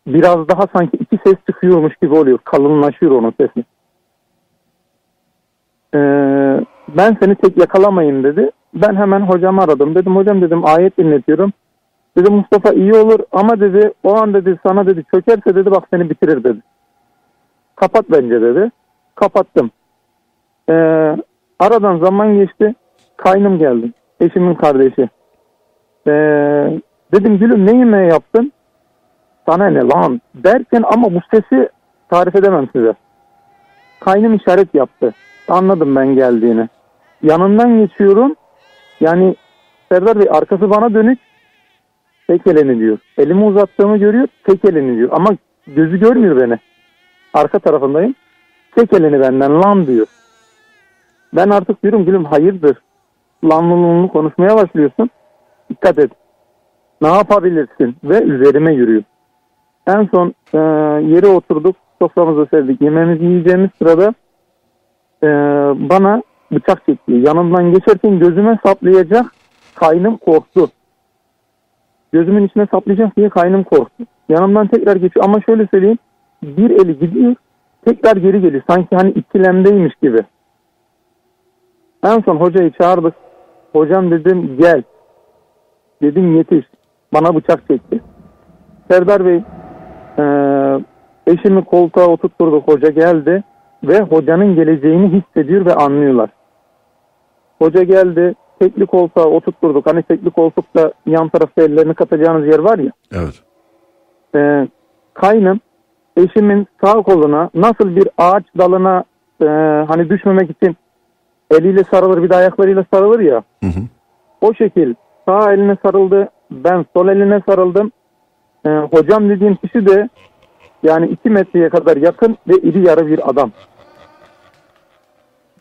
biraz daha sanki iki ses çıkıyormuş gibi oluyor. Kalınlaşıyor onun sesi. E, Ben seni tek yakalamayayım dedi. Ben hemen hocamı aradım. Dedim hocam dedim ayet dinletiyorum. Dedi Mustafa iyi olur ama dedi o an dedi sana dedi çökerse dedi bak seni bitirir dedi. Kapat bence dedi. Kapattım. Ee, aradan zaman geçti. Kaynım geldi. Eşimin kardeşi. Ee, dedim gülüm ne yemeği yaptın? Sana ne lan derken ama bu sesi tarif edemem size. Kaynım işaret yaptı. Anladım ben geldiğini. Yanından geçiyorum. Yani Serdar Bey arkası bana dönük. Tek elini diyor. Elimi uzattığımı görüyor. Tek elini diyor. Ama gözü görmüyor beni. Arka tarafındayım. Tek elini benden lan diyor. Ben artık diyorum gülüm hayırdır. Lanlılığını konuşmaya başlıyorsun. Dikkat et. Ne yapabilirsin? Ve üzerime yürüyor. En son e, yere oturduk. Soframızı serdik. Yemeğimizi yiyeceğimiz sırada e, bana bıçak çekti. Yanımdan geçerken gözüme saplayacak. Kaynım korktu. Gözümün içine saplayacak diye kaynım korktu. Yanımdan tekrar geçiyor. Ama şöyle söyleyeyim. Bir eli gidiyor. Tekrar geri geliyor. Sanki hani ikilemdeymiş gibi. En son hocayı çağırdık. Hocam dedim gel. Dedim yetiş. Bana bıçak çekti. Serdar Bey e, eşimi koltuğa oturtturduk. Hoca geldi ve hocanın geleceğini hissediyor ve anlıyorlar. Hoca geldi. Tekli koltuğa oturtturduk. Hani tekli koltukta yan tarafta ellerini katacağınız yer var ya. Evet. E, kaynım eşimin sağ koluna nasıl bir ağaç dalına e, hani düşmemek için eliyle sarılır bir de ayaklarıyla sarılır ya. Hı hı. O şekil sağ eline sarıldı. Ben sol eline sarıldım. Ee, hocam dediğim kişi de yani iki metreye kadar yakın ve iri yarı bir adam.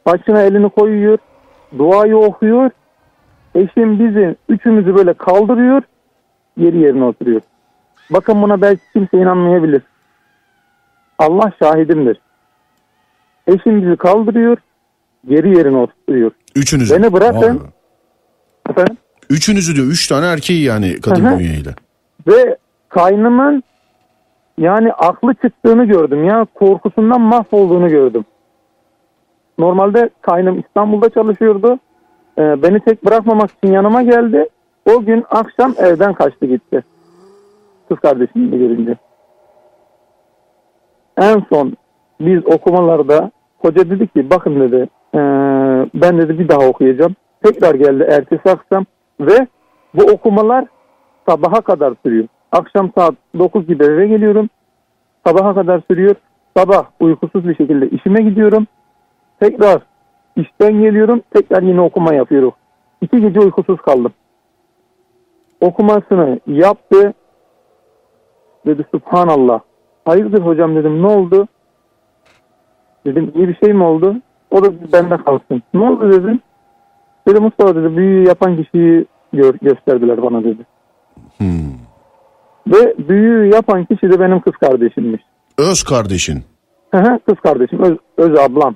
Başına elini koyuyor. Duayı okuyor. Eşim bizi üçümüzü böyle kaldırıyor. Yeri yerine oturuyor. Bakın buna belki kimse inanmayabilir. Allah şahidimdir. Eşim bizi kaldırıyor. Geri yerine oturuyor. Üçünüzü. Beni bırakın. Efendim? Üçünüzü diyor. Üç tane erkeği yani kadın Hı hı. bünyeyle. Ve kaynımın yani aklı çıktığını gördüm ya. Korkusundan mahvolduğunu gördüm. Normalde kaynım İstanbul'da çalışıyordu. Ee, beni tek bırakmamak için yanıma geldi. O gün akşam evden kaçtı gitti. Kız kardeşimi de görünce. En son biz okumalarda hoca dedi ki bakın dedi "ee, ben dedi bir daha okuyacağım. Tekrar geldi ertesi akşam ve bu okumalar sabaha kadar sürüyor. Akşam saat 9 gibi eve geliyorum. Sabaha kadar sürüyor. Sabah uykusuz bir şekilde işime gidiyorum. Tekrar işten geliyorum. Tekrar yine okuma yapıyorum. İki gece uykusuz kaldım. Okumasını yaptı. Dedi Subhanallah. Hayırdır hocam dedim ne oldu? Dedim iyi bir şey mi oldu? O da bende kalsın. Ne oldu dedim. Dedi Mustafa dedi büyüyü yapan kişiyi gör, gösterdiler bana dedi. Hmm. Ve büyüyü yapan kişi de benim kız kardeşimmiş. Öz kardeşin. Hı hı, kız kardeşim, öz, öz ablam.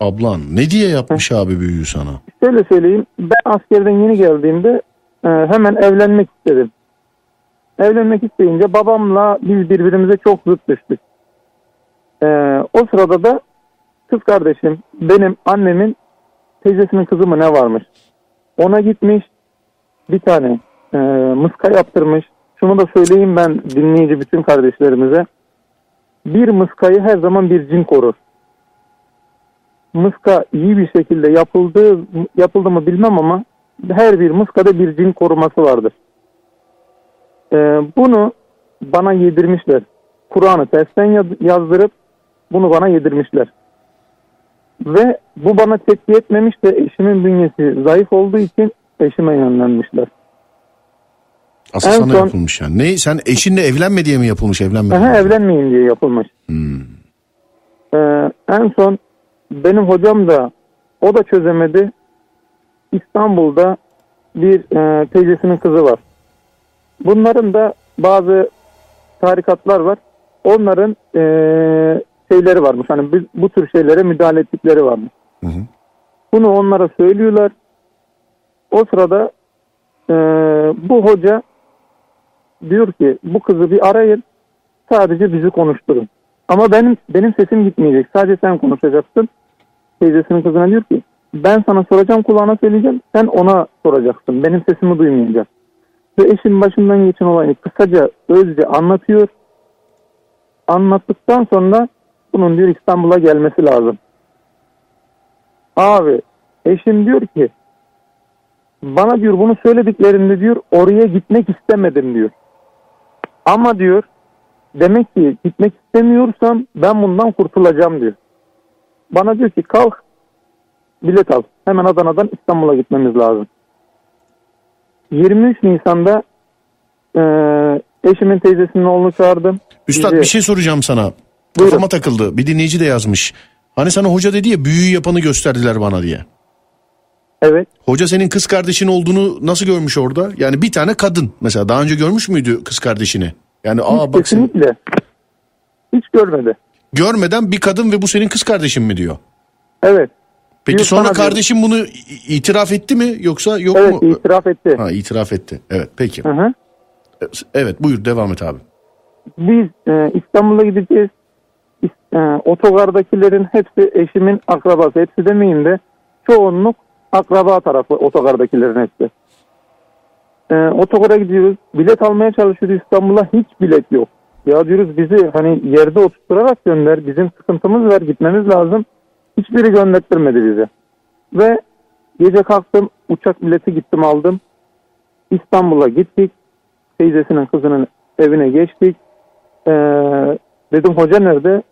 Ablan. Ne diye yapmış abi büyüğü sana? Şöyle söyleyeyim, ben askerden yeni geldiğimde e, hemen evlenmek istedim. Evlenmek isteyince babamla biz birbirimize çok zıt düştük. E, o sırada da kız kardeşim, benim annemin teyzesinin kızı mı ne varmış? Ona gitmiş, bir tane e, mıska yaptırmış. Şunu da söyleyeyim ben dinleyici bütün kardeşlerimize. Bir mıskayı her zaman bir cin korur. Mıska iyi bir şekilde yapıldı yapıldı mı bilmem ama her bir mıskada bir cin koruması vardır. Ee, bunu bana yedirmişler. Kur'an'ı tersten yaz- yazdırıp bunu bana yedirmişler. Ve bu bana tepki etmemiş de eşimin bünyesi zayıf olduğu için eşime yönlenmişler. Asıl En sana son- yapılmış yani. Ne sen eşinle evlenme diye mi yapılmış evlenme? Aha, evlenmeyin diye yapılmış. Hmm. Ee, en son benim hocam da o da çözemedi. İstanbul'da bir e, teyzesinin kızı var. Bunların da bazı tarikatlar var. Onların e, şeyleri varmış. Hani bu, bu tür şeylere müdahale ettikleri varmış. Hı hı. Bunu onlara söylüyorlar. O sırada e, bu hoca diyor ki bu kızı bir arayın. Sadece bizi konuşturun. Ama benim benim sesim gitmeyecek. Sadece sen konuşacaksın. Teyzesinin kızına diyor ki Ben sana soracağım kulağına söyleyeceğim. Sen ona soracaksın. Benim sesimi duymayacak. Ve eşim başından geçen olayı kısaca özce anlatıyor. Anlattıktan sonra bunun diyor İstanbul'a gelmesi lazım. Abi eşim diyor ki bana diyor bunu söylediklerinde diyor oraya gitmek istemedim diyor. Ama diyor demek ki gitmek istemiyorsam ben bundan kurtulacağım diyor. Bana diyor ki kalk bilet al. Hemen Adana'dan İstanbul'a gitmemiz lazım. 23 Nisan'da e, eşimin teyzesinin oğlunu çağırdım. Üstad Bizi- bir şey soracağım sana. Buyurun. Kafama takıldı. Bir dinleyici de yazmış. Hani sana hoca dedi ya büyüyü yapanı gösterdiler bana diye. Evet. Hoca senin kız kardeşin olduğunu nasıl görmüş orada? Yani bir tane kadın mesela daha önce görmüş müydü kız kardeşini? Yani aa Hiç bak sen- kesinlikle. Hiç görmedi. görmeden bir kadın ve bu senin kız kardeşin mi diyor. Evet. Peki Yok, sonra bana diyor. bunu itiraf etti mi yoksa yok Evet mu? itiraf etti. Ha itiraf etti. Evet peki. Hı hı. Evet buyur devam et abi. Biz e, İstanbul'a gideceğiz. E, otogardakilerin hepsi eşimin akrabası. Hepsi demeyeyim de çoğunluk akraba tarafı otogardakilerin hepsi. E, otogara gidiyoruz. Bilet almaya çalışıyoruz İstanbul'a. Hiç bilet yok. Ya diyoruz bizi hani yerde oturtturarak gönder. Bizim sıkıntımız var. Gitmemiz lazım. Hiçbiri gönderttirmedi bizi. Ve gece kalktım. Uçak bileti gittim aldım. İstanbul'a gittik. Teyzesinin kızının evine geçtik. Ee, dedim hoca nerede?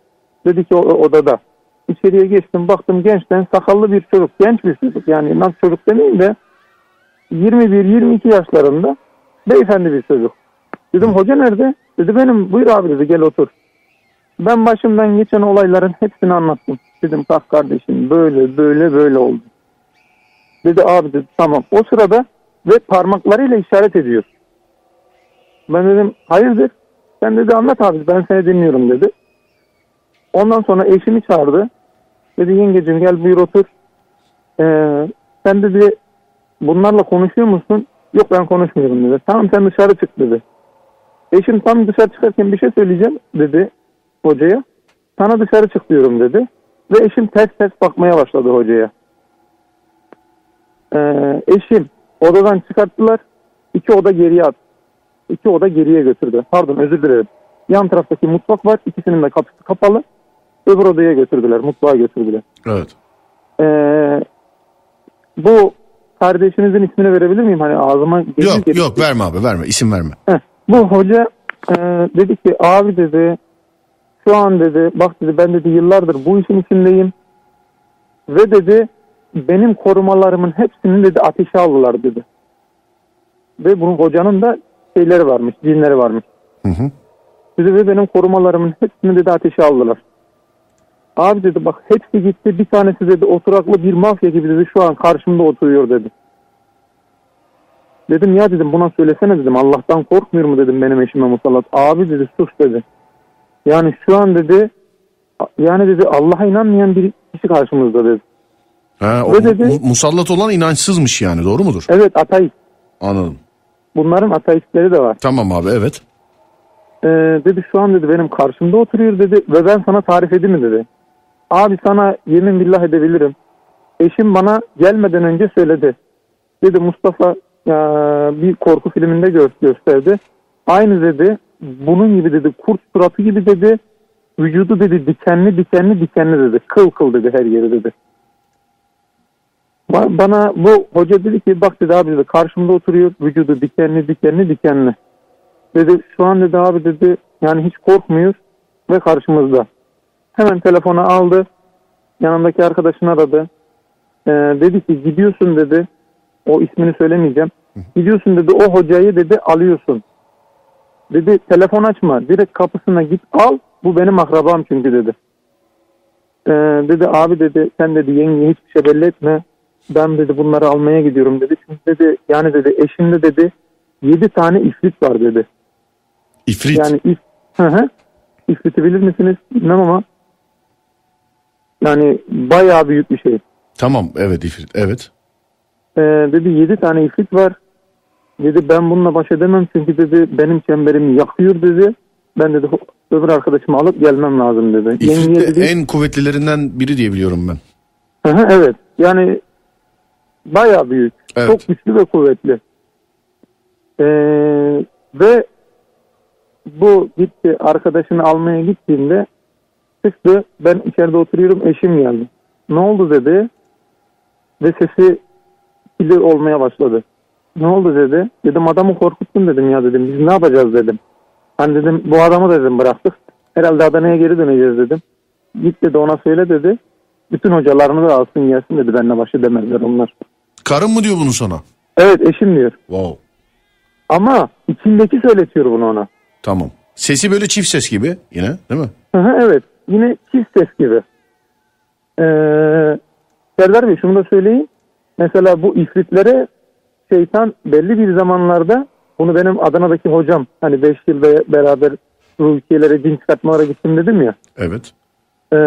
Dedi ki odada. İçeriye geçtim baktım gençten sakallı bir çocuk. Genç bir çocuk yani nasıl çocuk demeyeyim de 21-22 yaşlarında beyefendi bir çocuk. Dedim hoca nerede? Dedi benim buyur abi dedi gel otur. Ben başımdan geçen olayların hepsini anlattım. Dedim bak kardeşim böyle böyle böyle oldu. Dedi abi dedi tamam. O sırada ve parmaklarıyla işaret ediyor. Ben dedim hayırdır? Sen dedi anlat abi ben seni dinliyorum dedi. Ondan sonra eşimi çağırdı. Dedi yengecim gel buyur otur. Ee, sen dedi bunlarla konuşuyor musun? Yok ben konuşmuyorum dedi. Tamam sen dışarı çık dedi. Eşim tam dışarı çıkarken bir şey söyleyeceğim dedi hocaya. Sana dışarı çık diyorum dedi. Ve eşim ters ters bakmaya başladı hocaya. Ee, eşim odadan çıkarttılar. İki oda geriye attı. İki oda geriye götürdü. Pardon özür dilerim. Yan taraftaki mutfak var. İkisinin de kapısı kapalı. Öbür odaya götürdüler. Mutfağa götürdüler. Evet. Ee, bu kardeşinizin ismini verebilir miyim? Hani ağzıma gelir Yok gelir. yok verme abi verme isim verme. Heh, bu hoca e, dedi ki abi dedi şu an dedi bak dedi ben dedi yıllardır bu işin içindeyim ve dedi benim korumalarımın hepsini dedi ateşe aldılar dedi. Ve bunun hocanın da şeyleri varmış, cinleri varmış. Hı hı. Dedi ve benim korumalarımın hepsini dedi ateşe aldılar. Abi dedi bak hepsi gitti bir tanesi dedi oturaklı bir mafya gibi dedi şu an karşımda oturuyor dedi. Dedim ya dedim buna söylesene dedim Allah'tan korkmuyor mu dedim benim eşime musallat. Abi dedi sus dedi. Yani şu an dedi yani dedi Allah'a inanmayan bir kişi karşımızda dedi. Ha, o, Ve dedi- mu- musallat olan inançsızmış yani doğru mudur? Evet ateist. Anladım. Bunların ateistleri de var. Tamam abi evet. Ee, dedi şu an dedi benim karşımda oturuyor dedi ve ben sana tarif edeyim mi dedi. Abi sana yemin billah edebilirim. Eşim bana gelmeden önce söyledi. Dedi Mustafa ya, bir korku filminde gö- gösterdi. Aynı dedi bunun gibi dedi kurt suratı gibi dedi. Vücudu dedi dikenli dikenli dikenli dedi. Kıl kıl dedi her yeri dedi. Ba- Bana bu hoca dedi ki bak dedi abi dedi karşımda oturuyor vücudu dikenli dikenli dikenli. Dedi şu an dedi abi dedi yani hiç korkmuyor ve karşımızda. Hemen telefonu aldı. Yanındaki arkadaşını aradı. Ee, dedi ki gidiyorsun dedi. O ismini söylemeyeceğim. Gidiyorsun dedi o hocayı dedi alıyorsun. Dedi telefon açma. Direkt kapısına git al. Bu benim akrabam çünkü dedi. Ee, dedi abi dedi sen dedi yenge hiçbir şey belli etme. Ben dedi bunları almaya gidiyorum dedi. Çünkü dedi yani dedi eşimde dedi yedi tane ifrit var dedi. İfrit. Yani if, hı hı. İfriti bilir misiniz? Bilmem ama yani bayağı büyük bir şey. Tamam evet ifrit evet. Ee, dedi yedi tane ifrit var. Dedi ben bununla baş edemem çünkü dedi benim çemberimi yakıyor dedi. Ben dedi öbür arkadaşımı alıp gelmem lazım dedi. İfrit de dedi, en kuvvetlilerinden biri diye biliyorum ben. Hı hı, evet yani Baya büyük. Evet. Çok güçlü ve kuvvetli. Ee, ve bu gitti arkadaşını almaya gittiğinde çıktı. Ben içeride oturuyorum eşim geldi. Ne oldu dedi. Ve sesi kili olmaya başladı. Ne oldu dedi. Dedim adamı korkuttun dedim ya dedim. Biz ne yapacağız dedim. Hani dedim bu adamı dedim bıraktık. Herhalde Adana'ya geri döneceğiz dedim. Git dedi ona söyle dedi. Bütün hocalarını da alsın gelsin dedi. Benimle başı demezler onlar. Karın mı diyor bunu sana? Evet eşim diyor. Wow. Ama içindeki söyletiyor bunu ona. Tamam. Sesi böyle çift ses gibi yine değil mi? Hı hı, evet. Yine çift ses gibi. Ee, Serdar Bey şunu da söyleyeyim. Mesela bu ifritlere şeytan belli bir zamanlarda bunu benim Adana'daki hocam hani 5 yıl be- beraber ülkelere din çıkartmalara gittim dedim ya. Evet. Ee,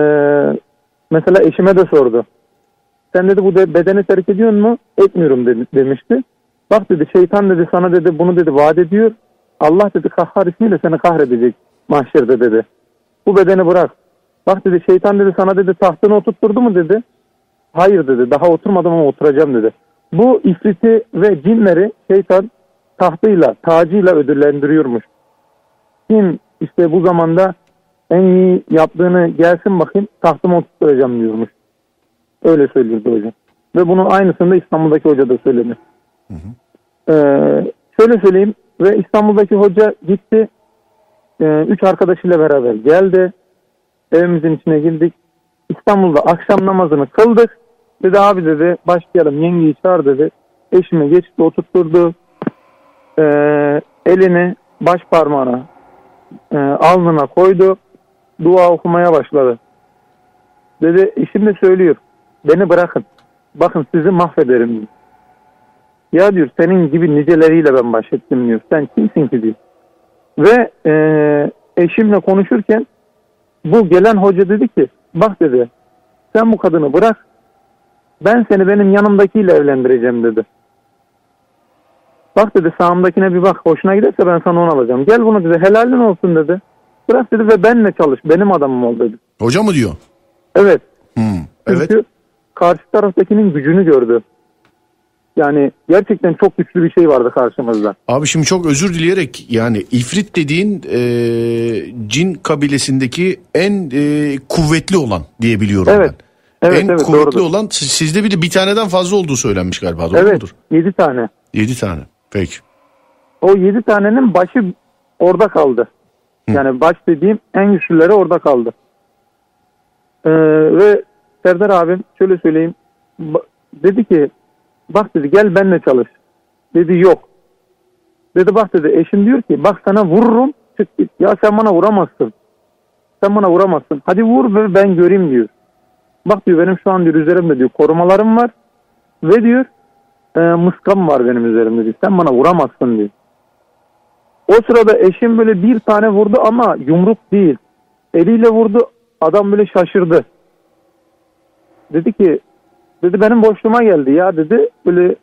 mesela eşime de sordu. Sen dedi bu de bedeni terk ediyor mu? Etmiyorum dedi, demişti. Bak dedi şeytan dedi sana dedi bunu dedi vaat ediyor. Allah dedi kahhar ismiyle seni kahredecek mahşerde dedi. Bu bedeni bırak. Bak dedi şeytan dedi sana dedi tahtını oturtturdu mu dedi. Hayır dedi daha oturmadım ama oturacağım dedi. Bu ifriti ve cinleri şeytan tahtıyla tacıyla ödüllendiriyormuş. Kim işte bu zamanda en iyi yaptığını gelsin bakayım tahtıma oturtturacağım diyormuş. Öyle söylüyordu hocam. Ve bunun aynısını da İstanbul'daki hoca da söyledi. Ee, şöyle söyleyeyim ve İstanbul'daki hoca gitti. Ee, üç arkadaşıyla beraber geldi. Evimizin içine girdik. İstanbul'da akşam namazını kıldık. Dedi abi dedi başlayalım yengeyi çağır dedi. Eşime geçti oturtturdu. Ee, elini baş parmağına e, alnına koydu. Dua okumaya başladı. Dedi eşim de söylüyor. Beni bırakın. Bakın sizi mahvederim diyor. Ya diyor senin gibi niceleriyle ben baş ettim diyor. Sen kimsin ki diyor. Ve e, eşimle konuşurken bu gelen hoca dedi ki bak dedi sen bu kadını bırak ben seni benim yanımdakiyle evlendireceğim dedi. Bak dedi sağımdakine bir bak hoşuna giderse ben sana onu alacağım. Gel bunu dedi helalin olsun dedi. Bırak dedi ve benle çalış benim adamım ol dedi. Hoca mı diyor? Evet Hmm. Evet. çünkü karşı taraftakinin gücünü gördü. Yani gerçekten çok güçlü bir şey vardı karşımızda. Abi şimdi çok özür dileyerek yani ifrit dediğin e, cin kabilesindeki en e, kuvvetli olan diyebiliyorum Evet. ben. Evet en evet kuvvetli doğrudur. olan siz- sizde bir de bir taneden fazla olduğu söylenmiş galiba doğru Evet mudur? 7 tane. 7 tane. Peki. O 7 tanenin başı orada kaldı. Yani baş dediğim en güçlüleri orada kaldı. Ee, ve Serdar abim şöyle söyleyeyim. dedi ki bak dedi gel benimle çalış. Dedi yok. Dedi bak dedi eşim diyor ki bak sana vururum çık git. Ya sen bana vuramazsın. Sen bana vuramazsın. Hadi vur ve ben göreyim diyor. Bak diyor benim şu an diyor üzerimde diyor korumalarım var. Ve diyor e, mıskam var benim üzerimde diyor. Sen bana vuramazsın diyor. O sırada eşim böyle bir tane vurdu ama yumruk değil. Eliyle vurdu. Adam böyle şaşırdı. Dedi ki dedi benim boşluğuma geldi ya dedi. Böyle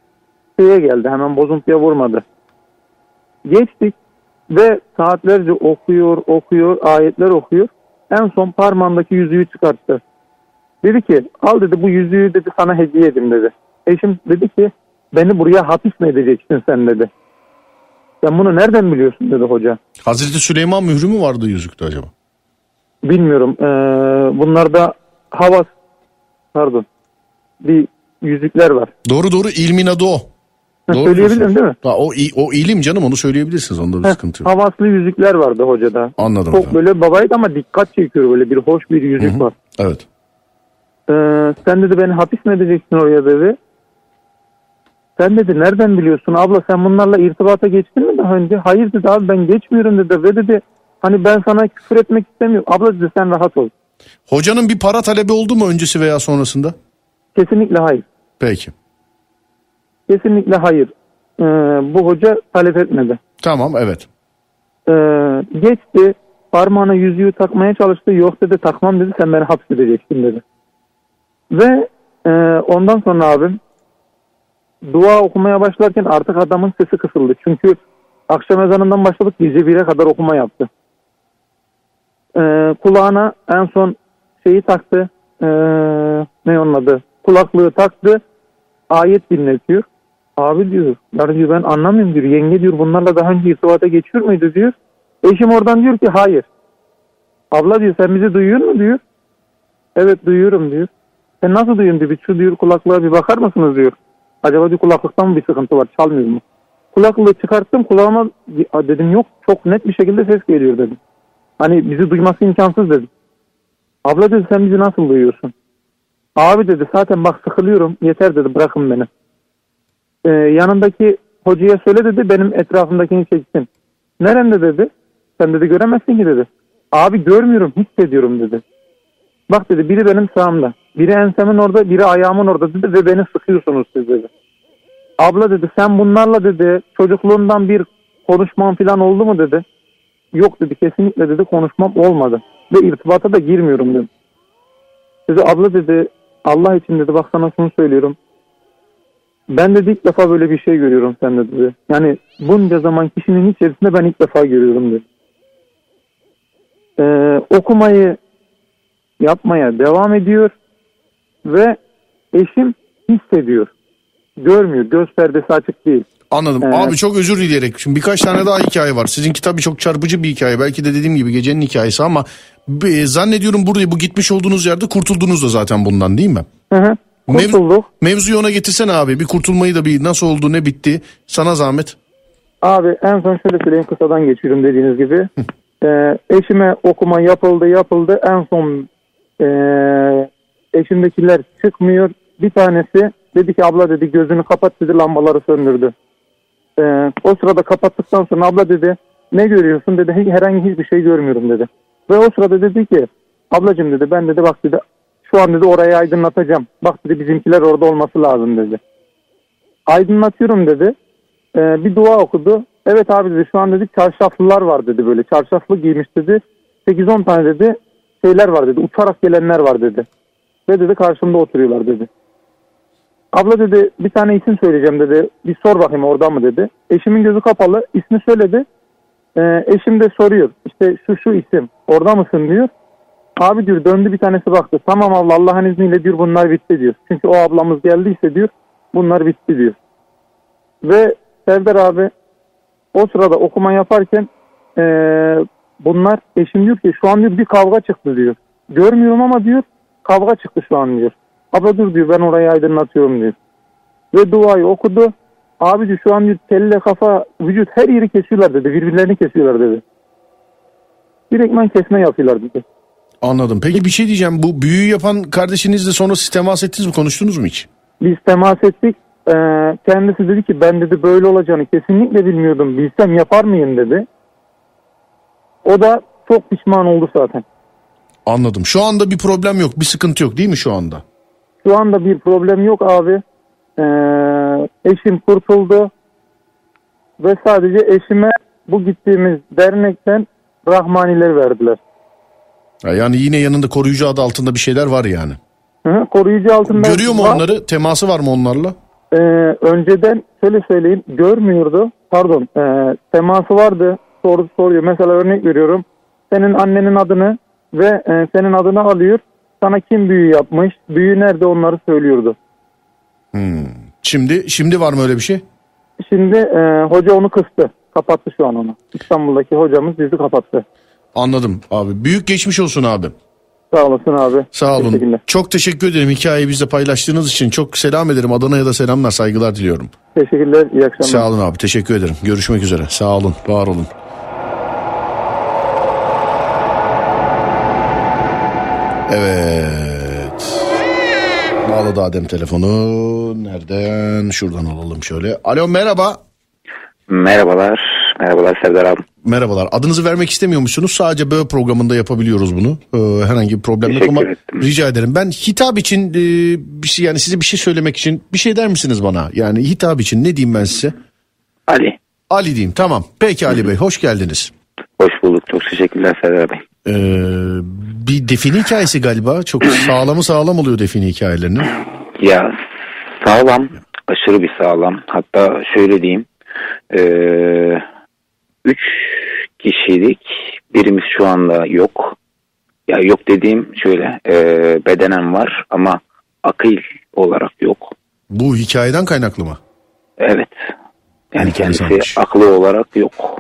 şeye geldi hemen bozuntuya vurmadı. Geçtik ve saatlerce okuyor okuyor ayetler okuyor. En son parmağındaki yüzüğü çıkarttı. Dedi ki al dedi bu yüzüğü dedi sana hediye edeyim dedi. Eşim dedi ki beni buraya hapis mi edeceksin sen dedi. Sen bunu nereden biliyorsun dedi hoca. Hazreti Süleyman mührü mü vardı yüzükte acaba? Bilmiyorum. Ee, bunlarda havas pardon bir yüzükler var. Doğru doğru ilmin adı o. Ha, Doğru Söyleyebilirim değil mi? Ha, o, o ilim canım onu söyleyebilirsiniz onda bir sıkıntı yok. havaslı yüzükler vardı hocada. Anladım. Çok hocam. böyle babaydı ama dikkat çekiyor böyle bir hoş bir yüzük Hı hı. var. Evet. Ee, sen dedi beni hapis mi edeceksin oraya dedi. Sen dedi nereden biliyorsun abla sen bunlarla irtibata geçtin mi daha önce? Hayır dedi abi ben geçmiyorum dedi ve dedi hani ben sana küfür etmek istemiyorum. Abla dedi sen rahat ol. Hocanın bir para talebi oldu mu öncesi veya sonrasında? Kesinlikle hayır. Peki. Kesinlikle hayır. Ee, bu hoca talep etmedi. Tamam evet. Ee, geçti parmağına yüzüğü takmaya çalıştı. Yok dedi takmam dedi sen beni hapsedeceksin dedi. Ve e, ondan sonra abim dua okumaya başlarken artık adamın sesi kısıldı. Çünkü akşam ezanından başladık gece 1'e kadar okuma yaptı. Ee, kulağına en son şeyi taktı. Ee, ne onun adı? Kulaklığı taktı. ayet dinletiyor. Abi diyor, ya diyor ben anlamıyorum diyor. Yenge diyor bunlarla daha önce irtibata geçiyor muydu diyor. Eşim oradan diyor ki hayır. Abla diyor sen bizi duyuyor mu diyor. Evet duyuyorum diyor. Sen nasıl duyuyorsun diyor. Şu diyor kulaklığa bir bakar mısınız diyor. Acaba diyor kulaklıktan mı bir sıkıntı var çalmıyor mu? Kulaklığı çıkarttım kulağıma dedim yok çok net bir şekilde ses geliyor dedim. Hani bizi duyması imkansız dedim. Abla dedi sen bizi nasıl duyuyorsun? Abi dedi zaten bak sıkılıyorum yeter dedi bırakın beni. Ee, yanındaki hocaya söyle dedi benim etrafımdakini çeksin. Nerede dedi? Sen dedi göremezsin ki dedi. Abi görmüyorum hissediyorum dedi. Bak dedi biri benim sağımda. Biri ensemin orada biri ayağımın orada dedi ve beni sıkıyorsunuz siz dedi. Abla dedi sen bunlarla dedi çocukluğundan bir konuşman falan oldu mu dedi. Yok dedi kesinlikle dedi konuşmam olmadı. Ve irtibata da girmiyorum dedi. Dedi abla dedi Allah için dedi bak sana şunu söylüyorum. Ben dedi ilk defa böyle bir şey görüyorum sende dedi. Yani bunca zaman kişinin içerisinde ben ilk defa görüyorum dedi. Ee, okumayı yapmaya devam ediyor ve eşim hissediyor. Görmüyor. Göz perdesi açık değil. Anladım. Evet. Abi çok özür dileyerek. Şimdi birkaç tane daha hikaye var. Sizinki tabii çok çarpıcı bir hikaye. Belki de dediğim gibi gecenin hikayesi ama e, zannediyorum burada bu gitmiş olduğunuz yerde kurtuldunuz da zaten bundan değil mi? Hı hı. Mev- Kurtulduk. Mevzuyu ona getirsene abi. Bir kurtulmayı da bir nasıl oldu ne bitti. Sana zahmet. Abi en son şöyle söyleyeyim kısadan geçiyorum dediğiniz gibi. Ee, eşime okuma yapıldı yapıldı. En son ee, eşimdekiler çıkmıyor. Bir tanesi dedi ki abla dedi gözünü kapat dedi lambaları söndürdü. Ee, o sırada kapattıktan sonra abla dedi ne görüyorsun dedi herhangi hiçbir şey görmüyorum dedi. Ve o sırada dedi ki ablacığım dedi ben dedi bak dedi şu an dedi orayı aydınlatacağım. Bak dedi bizimkiler orada olması lazım dedi. Aydınlatıyorum dedi. Ee, bir dua okudu. Evet abi dedi şu an dedi çarşaflılar var dedi böyle. Çarşaflı giymiş dedi. 8-10 tane dedi şeyler var dedi. Uçarak gelenler var dedi. Ve dedi karşımda oturuyorlar dedi. Abla dedi bir tane isim söyleyeceğim dedi. Bir sor bakayım orada mı dedi. Eşimin gözü kapalı. ismi söyledi. Ee, eşim de soruyor. İşte şu şu isim. Orada mısın diyor. Abi diyor döndü bir tanesi baktı. Tamam abla Allah'ın izniyle diyor bunlar bitti diyor. Çünkü o ablamız geldiyse diyor bunlar bitti diyor. Ve Serdar abi o sırada okuma yaparken eee, bunlar eşim diyor ki şu an diyor bir kavga çıktı diyor. Görmüyorum ama diyor kavga çıktı şu an diyor. Abla dur diyor ben orayı aydınlatıyorum diyor. Ve duayı okudu. Abi diyor şu an diyor kelle kafa vücut her yeri kesiyorlar dedi. Birbirlerini kesiyorlar dedi. Direktmen kesme yapıyorlar dedi. Anladım. Peki bir şey diyeceğim. Bu büyüyü yapan kardeşinizle sonra siz temas ettiniz mi? Konuştunuz mu hiç? Biz temas ettik. Ee, kendisi dedi ki ben dedi böyle olacağını kesinlikle bilmiyordum. Bilsem yapar mıyım dedi. O da çok pişman oldu zaten. Anladım. Şu anda bir problem yok. Bir sıkıntı yok değil mi şu anda? Şu anda bir problem yok abi. Ee, eşim kurtuldu. Ve sadece eşime bu gittiğimiz dernekten Rahmaniler verdiler. Ha, Yani yine yanında koruyucu adı altında bir şeyler var yani. Hı hı, koruyucu altında. Görüyor mu var. onları? Teması var mı onlarla? Ee, önceden şöyle söyleyeyim görmüyordu. Pardon e, teması vardı. Soru soruyor. Mesela örnek veriyorum. Senin annenin adını ve e, senin adını alıyor. Sana kim büyü yapmış? Büyü nerede onları söylüyordu. Şimdi şimdi var mı öyle bir şey? Şimdi e, hoca onu kıstı. Kapattı şu an onu. İstanbul'daki hocamız bizi kapattı. Anladım abi. Büyük geçmiş olsun abi. Sağ olasın abi. Sağ olun. Teşekkürler. Çok teşekkür ederim hikayeyi bizle paylaştığınız için. Çok selam ederim. Adana'ya da selamlar, saygılar diliyorum. Teşekkürler. İyi akşamlar. Sağ olun abi. Teşekkür ederim. Görüşmek üzere. Sağ olun. Var olun. Evet. Bağladı Adem telefonu. Nereden? Şuradan alalım şöyle. Alo merhaba. Merhabalar. Merhabalar Serdar abi. Merhabalar. Adınızı vermek istemiyor musunuz? Sadece böyle programında yapabiliyoruz bunu. Ee, herhangi bir problem yok ama ettim. rica ederim. Ben hitap için e, bir şey yani size bir şey söylemek için bir şey der misiniz bana? Yani hitap için ne diyeyim ben size? Ali. Ali diyeyim. Tamam. Peki Ali Bey hoş geldiniz. Hoş bulduk. Çok teşekkürler Serdar Bey. Ee, bir define hikayesi galiba. Çok sağlamı sağlam oluyor define hikayelerinin. Ya sağlam. Aşırı bir sağlam. Hatta şöyle diyeyim. Ee, üç kişilik birimiz şu anda yok. Ya yok dediğim şöyle e, bedenen var ama akıl olarak yok. Bu hikayeden kaynaklı mı? Evet. Yani Enteresanmış. kendisi aklı olarak yok.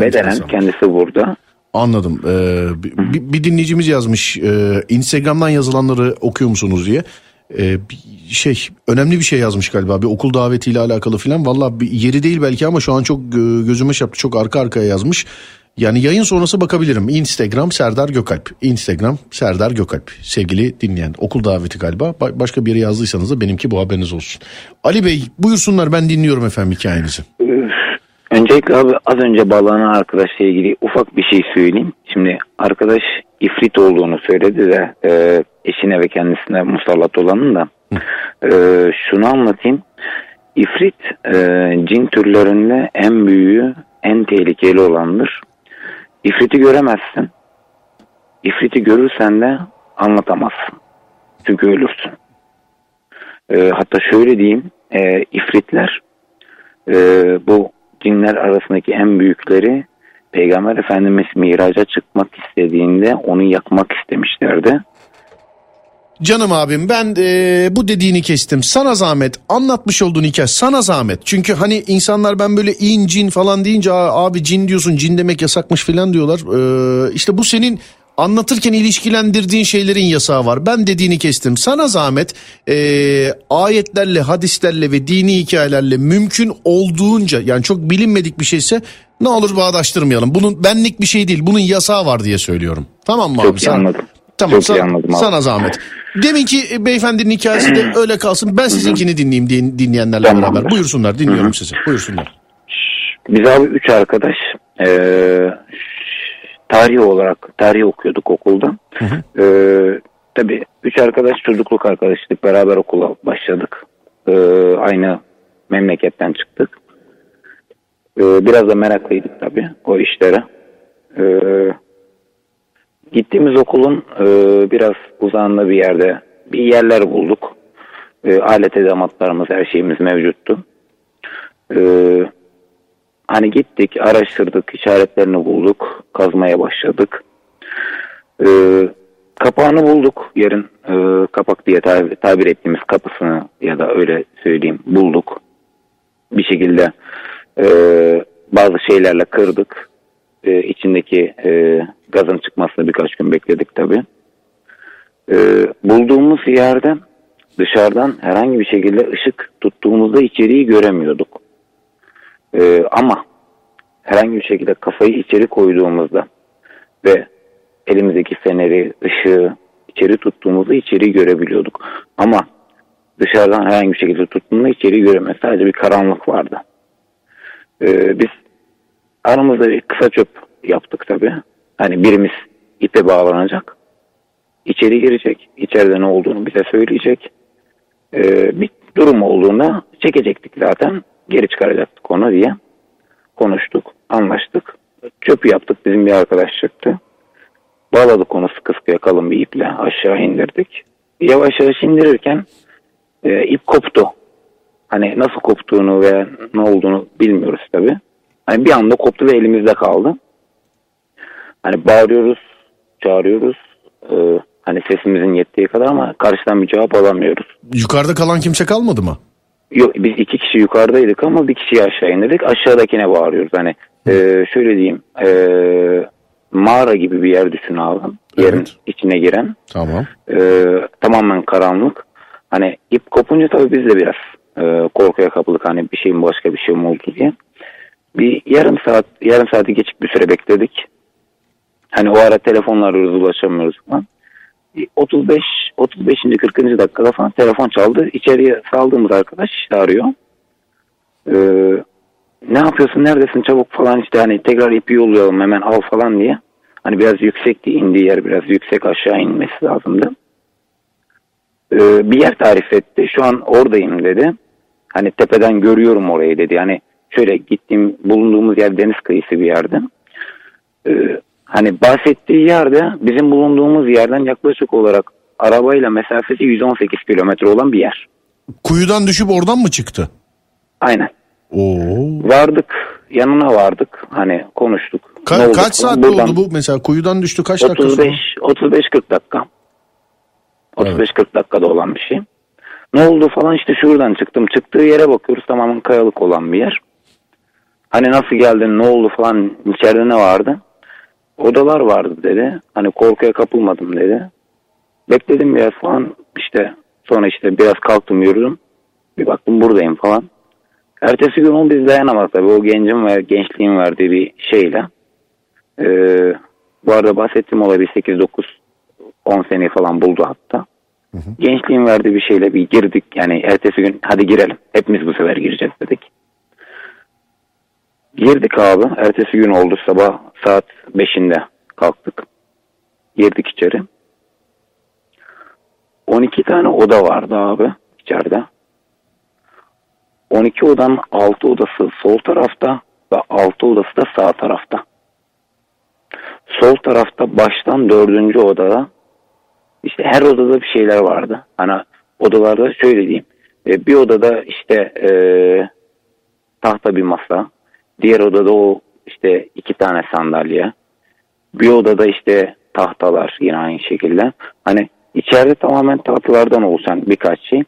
Bedenen kendisi burada. Anladım. Ee, bir, bir dinleyicimiz yazmış. e, Instagram'dan yazılanları okuyor musunuz diye. Ee, şey önemli bir şey yazmış galiba. Bir okul davetiyle alakalı falan. Valla yeri değil belki ama şu an çok gö- gözüme çarptı. Çok arka arkaya yazmış. Yani yayın sonrası bakabilirim. Instagram Serdar Gökalp. Instagram Serdar Gökalp. Sevgili dinleyen. Okul daveti galiba. Ba- başka bir yere yazdıysanız da benimki bu haberiniz olsun. Ali Bey buyursunlar ben dinliyorum efendim hikayenizi. Öncelikle abi az önce bağlanan arkadaşla ilgili ufak bir şey söyleyeyim. Şimdi arkadaş ifrit olduğunu söyledi de e, eşine ve kendisine musallat olanın da e, şunu anlatayım. İfrit e, cin türlerinde en büyüğü en tehlikeli olandır. İfriti göremezsin. İfriti görürsen de anlatamazsın. Çünkü ölürsün. E, hatta şöyle diyeyim. E, ifritler e, bu cinler arasındaki en büyükleri Peygamber Efendimiz miraca çıkmak istediğinde onu yakmak istemişlerdi. Canım abim ben e, bu dediğini kestim. Sana zahmet anlatmış olduğun hikaye sana zahmet. Çünkü hani insanlar ben böyle in cin falan deyince "Aa, abi cin diyorsun cin demek yasakmış falan diyorlar. Ee, işte bu senin anlatırken ilişkilendirdiğin şeylerin yasağı var. Ben dediğini kestim. Sana zahmet e, ayetlerle hadislerle ve dini hikayelerle mümkün olduğunca yani çok bilinmedik bir şeyse ne olur bağdaştırmayalım. Bunun benlik bir şey değil bunun yasağı var diye söylüyorum. Tamam mı Çok abi? iyi Sana- anladım. Tamam Çok iyi sana, anladım abi. sana zahmet. Deminki e, beyefendinin hikayesi de öyle kalsın. Ben sizinkini dinleyeyim din- dinleyenlerle Tamamdır. beraber. Buyursunlar dinliyorum sizi. Buyursunlar. Biz abi üç arkadaş e, tarih olarak tarih okuyorduk okulda. E, tabii üç arkadaş çocukluk arkadaşlık beraber okula başladık. E, aynı memleketten çıktık. E, biraz da meraklıydık tabii o işlere. E, gittiğimiz okulun e, biraz uzağında bir yerde bir yerler bulduk. E, alet edematlarımız her şeyimiz mevcuttu. E, Hani gittik, araştırdık, işaretlerini bulduk, kazmaya başladık. Ee, kapağını bulduk, yerin e, kapak diye tabir, tabir ettiğimiz kapısını ya da öyle söyleyeyim bulduk. Bir şekilde e, bazı şeylerle kırdık. E, içindeki e, gazın çıkmasını birkaç gün bekledik tabii. E, bulduğumuz yerde dışarıdan herhangi bir şekilde ışık tuttuğumuzda içeriği göremiyorduk. Ee, ama herhangi bir şekilde kafayı içeri koyduğumuzda ve elimizdeki feneri, ışığı içeri tuttuğumuzda içeriği görebiliyorduk. Ama dışarıdan herhangi bir şekilde tuttuğumuzda içeriği göremiyoruz. Sadece bir karanlık vardı. Ee, biz aramızda bir kısa çöp yaptık tabii. Hani birimiz ipe bağlanacak. içeri girecek. İçeride ne olduğunu bize söyleyecek. Ee, bir durum olduğunda çekecektik zaten. Geri çıkaracaktık onu diye konuştuk, anlaştık. Çöpü yaptık bizim bir arkadaş çıktı. Bağladık onu sıkı sıkıya kalın bir iple aşağı indirdik. Yavaş yavaş indirirken e, ip koptu. Hani nasıl koptuğunu ve ne olduğunu bilmiyoruz tabi. Hani bir anda koptu ve elimizde kaldı. Hani bağırıyoruz, çağırıyoruz. E, hani sesimizin yettiği kadar ama karşıdan bir cevap alamıyoruz. Yukarıda kalan kimse kalmadı mı? Yok biz iki kişi yukarıdaydık ama bir kişiyi aşağı indirdik. Aşağıdakine bağırıyoruz. Hani e, şöyle diyeyim e, mağara gibi bir yer düşün abi. Yerin Evet. içine giren. Tamam. E, tamamen karanlık. Hani ip kopunca tabii biz de biraz e, korkuya kapıldık. Hani bir şey mi başka bir şey mi oldu diye. Bir yarım saat yarım saati geçik bir süre bekledik. Hani o ara telefonla arıyoruz ulaşamıyoruz falan. 35 35. 40. dakikada falan telefon çaldı. İçeriye saldığımız arkadaş arıyor. Ee, ne yapıyorsun neredesin çabuk falan işte hani tekrar ipi yollayalım hemen al falan diye. Hani biraz yüksekti indiği yer biraz yüksek aşağı inmesi lazımdı. Ee, bir yer tarif etti. Şu an oradayım dedi. Hani tepeden görüyorum orayı dedi. Yani şöyle gittiğim bulunduğumuz yer deniz kıyısı bir yerde. Ee, hani bahsettiği yerde bizim bulunduğumuz yerden yaklaşık olarak arabayla mesafesi 118 kilometre olan bir yer. Kuyudan düşüp oradan mı çıktı? Aynen. Oo. Vardık yanına vardık hani konuştuk. Ka- Ne oldu kaç Buradan oldu bu? Mesela kuyudan düştü kaç dakika 35 sonra? 35 40 dakika. 35 40 dakikada olan bir şey. Ne oldu falan işte şuradan çıktım. Çıktığı yere bakıyoruz tamamen kayalık olan bir yer. Hani nasıl geldin ne oldu falan içeride ne vardı? Odalar vardı dedi. Hani korkuya kapılmadım dedi. Bekledim biraz falan işte sonra işte biraz kalktım yürüdüm. Bir baktım buradayım falan. Ertesi gün onu biz dayanamadık tabii. O gencin ve gençliğin verdiği bir şeyle. Ee, bu arada bahsettiğim olay bir 8-9 10 seneyi falan buldu hatta. Gençliğin verdiği bir şeyle bir girdik. Yani ertesi gün hadi girelim. Hepimiz bu sefer gireceğiz dedik. Girdik abi. Ertesi gün oldu sabah saat 5'inde kalktık. Girdik içeri. 12 tane oda vardı abi içeride. 12 odanın 6 odası sol tarafta ve 6 odası da sağ tarafta. Sol tarafta baştan dördüncü odada işte her odada bir şeyler vardı. Hani odalarda şöyle diyeyim. e, Bir odada işte e, tahta bir masa. Diğer odada o işte iki tane sandalye. Bir odada işte tahtalar yine aynı şekilde. Hani içeride tamamen tahtalardan oluşan birkaç şey.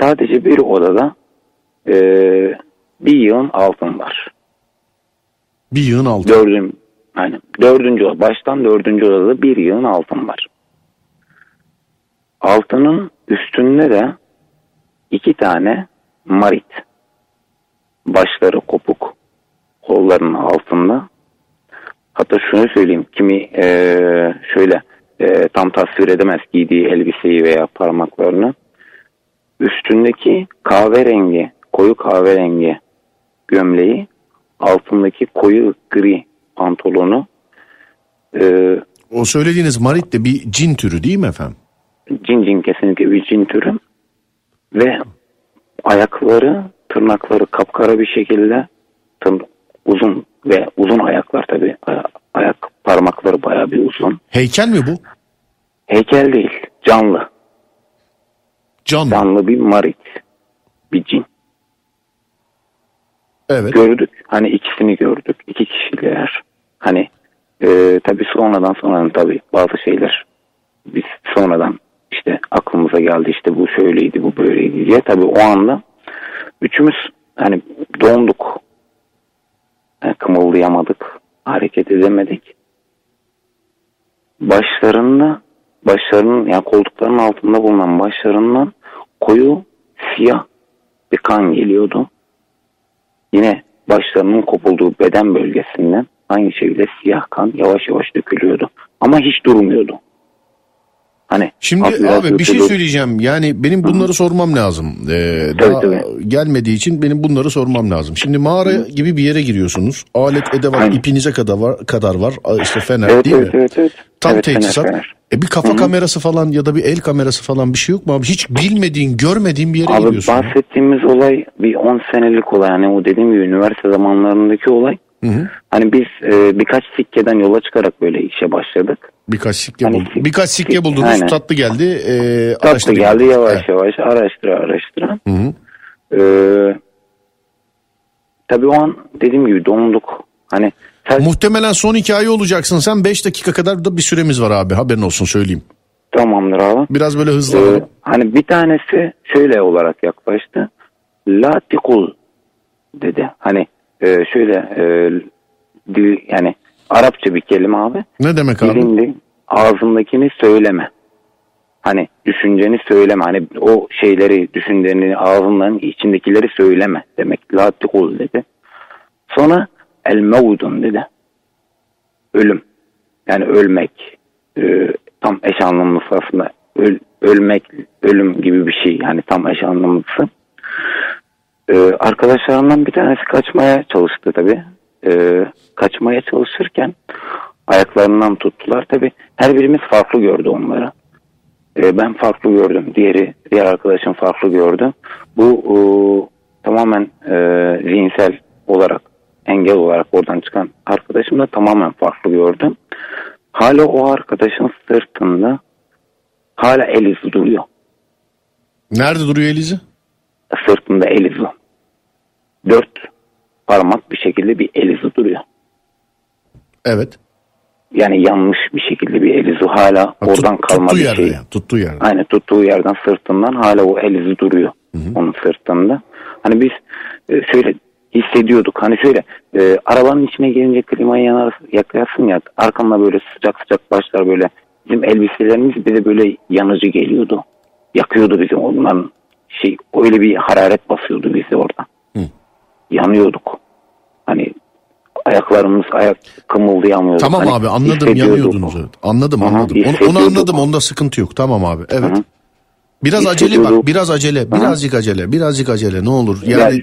Sadece bir odada e, bir yığın altın var. Bir yığın altı. Dördün, yani dördüncü baştan dördüncü odada bir yığın altın var. Altının üstünde de iki tane marit. Başları kopuk, kollarının altında. Hatta şunu söyleyeyim, kimi eee, şöyle eee, tam tasvir edemez giydiği elbiseyi veya parmaklarını. Üstündeki kahverengi, koyu kahverengi gömleği, altındaki koyu gri pantolonu, eee O söylediğiniz marit de bir cin türü değil mi efendim? cin cin kesinlikle bir cin türü ve ayakları tırnakları kapkara bir şekilde tır, uzun ve uzun ayaklar tabi ayak parmakları baya bir uzun Heykel mi bu? heykel değil canlı Can mı? canlı bir marit bir cin Evet. gördük hani ikisini gördük iki kişiler hani e, tabi sonradan sonradan tabi bazı şeyler biz sonradan işte aklımıza geldi işte bu şöyleydi bu böyleydi diye tabi o anda üçümüz hani donduk kımıldayamadık hareket edemedik başlarında başlarının yani koltuklarının altında bulunan başlarından koyu siyah bir kan geliyordu yine başlarının kopulduğu beden bölgesinden aynı şekilde siyah kan yavaş yavaş dökülüyordu. Ama hiç durmuyordu. Hani Şimdi abi bir şey söyleyeceğim. Yani benim bunları sormam lazım. Ee, Tabii, daha tabii. gelmediği için benim bunları sormam lazım. Şimdi mağara gibi bir yere giriyorsunuz. Alet edevat Aynen. ipinize kadar var, kadar var. İşte fener Evet değil evet, mi? evet evet. Tam evet, teçhizat. fener. E bir kafa kamerası falan ya da bir el kamerası falan bir şey yok mu abi? Hiç bilmediğin, görmediğin bir yere Abi giriyorsun. ya. bahsettiğimiz olay bir 10 senelik olay. Hani o dediğim gibi üniversite zamanlarındaki olay. Hı hı. Hani biz e, birkaç sikkeden yola çıkarak böyle işe başladık. Birkaç sikke Hani buldunuz. Birkaç sikke sik- buldunuz. aynen. Tatlı geldi. E, Tatlı geldi yavaş Evet. yavaş araştıra araştıra. Hı hı. Ee, tabii o an dediğim gibi donduk. Hani sen- Muhtemelen son hikaye olacaksın. Sen 5 dakika kadar da bir süremiz var abi. Haberin olsun söyleyeyim. tamamdır abi. Biraz böyle hızlı Ee, hani bir tanesi şöyle olarak yaklaştı. Latikul dedi. Hani e, şöyle e, dil, yani Arapça bir kelime abi. Ne demek abi? Dilinde ağzındakini söyleme. Hani düşünceni söyleme. Hani o şeyleri, düşünceni, ağzından içindekileri söyleme demek. Latikul dedi. Sonra el mevdun dedi. Ölüm. Yani ölmek. Ee, tam eş anlamlısı aslında. Öl- ölmek, ölüm gibi bir şey. Yani tam eş anlamlısı. Ee, arkadaşlarından bir tanesi kaçmaya çalıştı tabii. Ee, kaçmaya çalışırken ayaklarından tuttular. Tabii her birimiz farklı gördü onları. Ee, ben farklı gördüm. Diğeri, diğer arkadaşım farklı gördü. Bu e, tamamen e, zihinsel olarak, engel olarak oradan çıkan arkadaşım da tamamen farklı gördü. Hala o arkadaşın sırtında hala el izi duruyor. Nerede duruyor Elizi? Sırtında el izi. Dört parmak bir şekilde bir el izi duruyor. Evet. yani yanmış bir şekilde bir el izi hala Ha, tut- oradan kalma bir şey. yani, tuttuğu yerde. Aynen tuttuğu yerden sırtından hala o el izi duruyor onun sırtında. Hani biz e, şöyle hissediyorduk. Hani şöyle e, arabanın içine girince klimayı yanar, yakarsın ya arkamda böyle sıcak sıcak başlar böyle bizim elbiselerimiz bize böyle yanıcı geliyordu. Yakıyordu bizim ondan şey öyle bir hararet basıyordu bizi orada. Hı. Yanıyorduk. Hani ayaklarımız ayak kımıldayamıyordu. Tamam Hani abi anladım yanıyordunuz. Evet. Anladım Aha, anladım. Onu, onu anladım onda sıkıntı yok. Tamam abi evet. Hı. Biraz acele bak biraz acele birazcık acele birazcık acele ne olur. Yani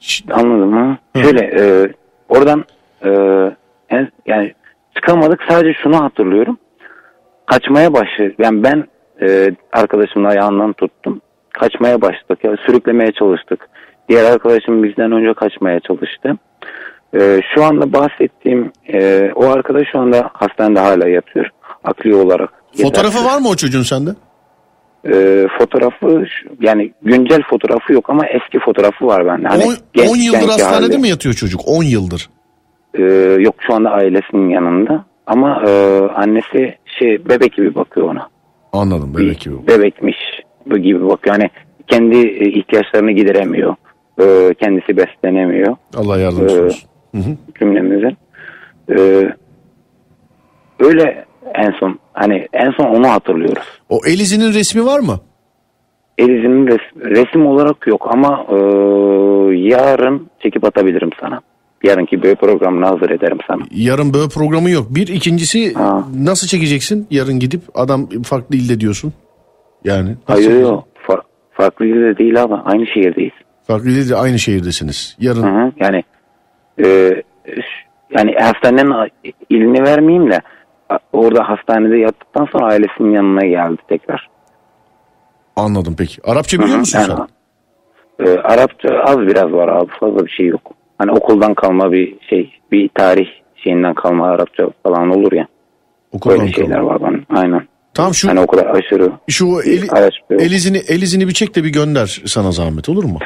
Ş- Anladım ha. Şöyle e, oradan e, yani çıkamadık sadece şunu hatırlıyorum. Kaçmaya başladık. Yani ben e, arkadaşımın ayağından tuttum. Kaçmaya başladık. Yani sürüklemeye çalıştık. Diğer arkadaşım bizden önce kaçmaya çalıştı. E, şu anda bahsettiğim e, o arkadaş şu anda hastanede hala yatıyor. Akli olarak. fotoğrafı yetersiz. var mı o çocuğun sende? E, fotoğrafı yani güncel fotoğrafı yok ama eski fotoğrafı var bende. Hani 10 genç- yıldır hastanede hali. mi yatıyor çocuk? 10 yıldır. Ee, yok şu anda ailesinin yanında. Ama e, annesi şey bebek gibi bakıyor ona. Anladım bebek gibi. Bebekmiş gibi bakıyor. Yani kendi e, ihtiyaçlarını gideremiyor. Ee, kendisi beslenemiyor Allah yardımcısı Ee, olsun. Cümlemizin. Ee, öyle en son hani en son onu hatırlıyoruz. O Elizi'nin resmi var mı? Elizinin res- resim olarak yok ama e, yarın çekip atabilirim sana. Yarınki böyle programını hazır ederim sana. Yarın böyle programı yok. Bir ikincisi Ha. nasıl çekeceksin? Yarın gidip adam farklı ilde diyorsun. Yani Hayır yok. Fa- farklı ilde değil ama aynı şehirdeyiz. Farklı ilde aynı şehirdesiniz. Yarın Hı hı. Yani e, yani hastanenin ilini vermeyeyim de orada hastanede yattıktan sonra ailesinin yanına geldi tekrar. anladım peki. Arapça biliyor Hı hı. musun Yani, sen? e, Arapça az biraz var abi fazla bir şey yok. Hani okuldan kalma bir şey bir tarih şeyinden kalma Arapça falan olur ya. Okuldan Böyle şeyler kalma. var bana aynen. Tamam şu Hani o kadar aşırı şu araç yok. elizini elizini bir çek de bir gönder sana zahmet olur mu?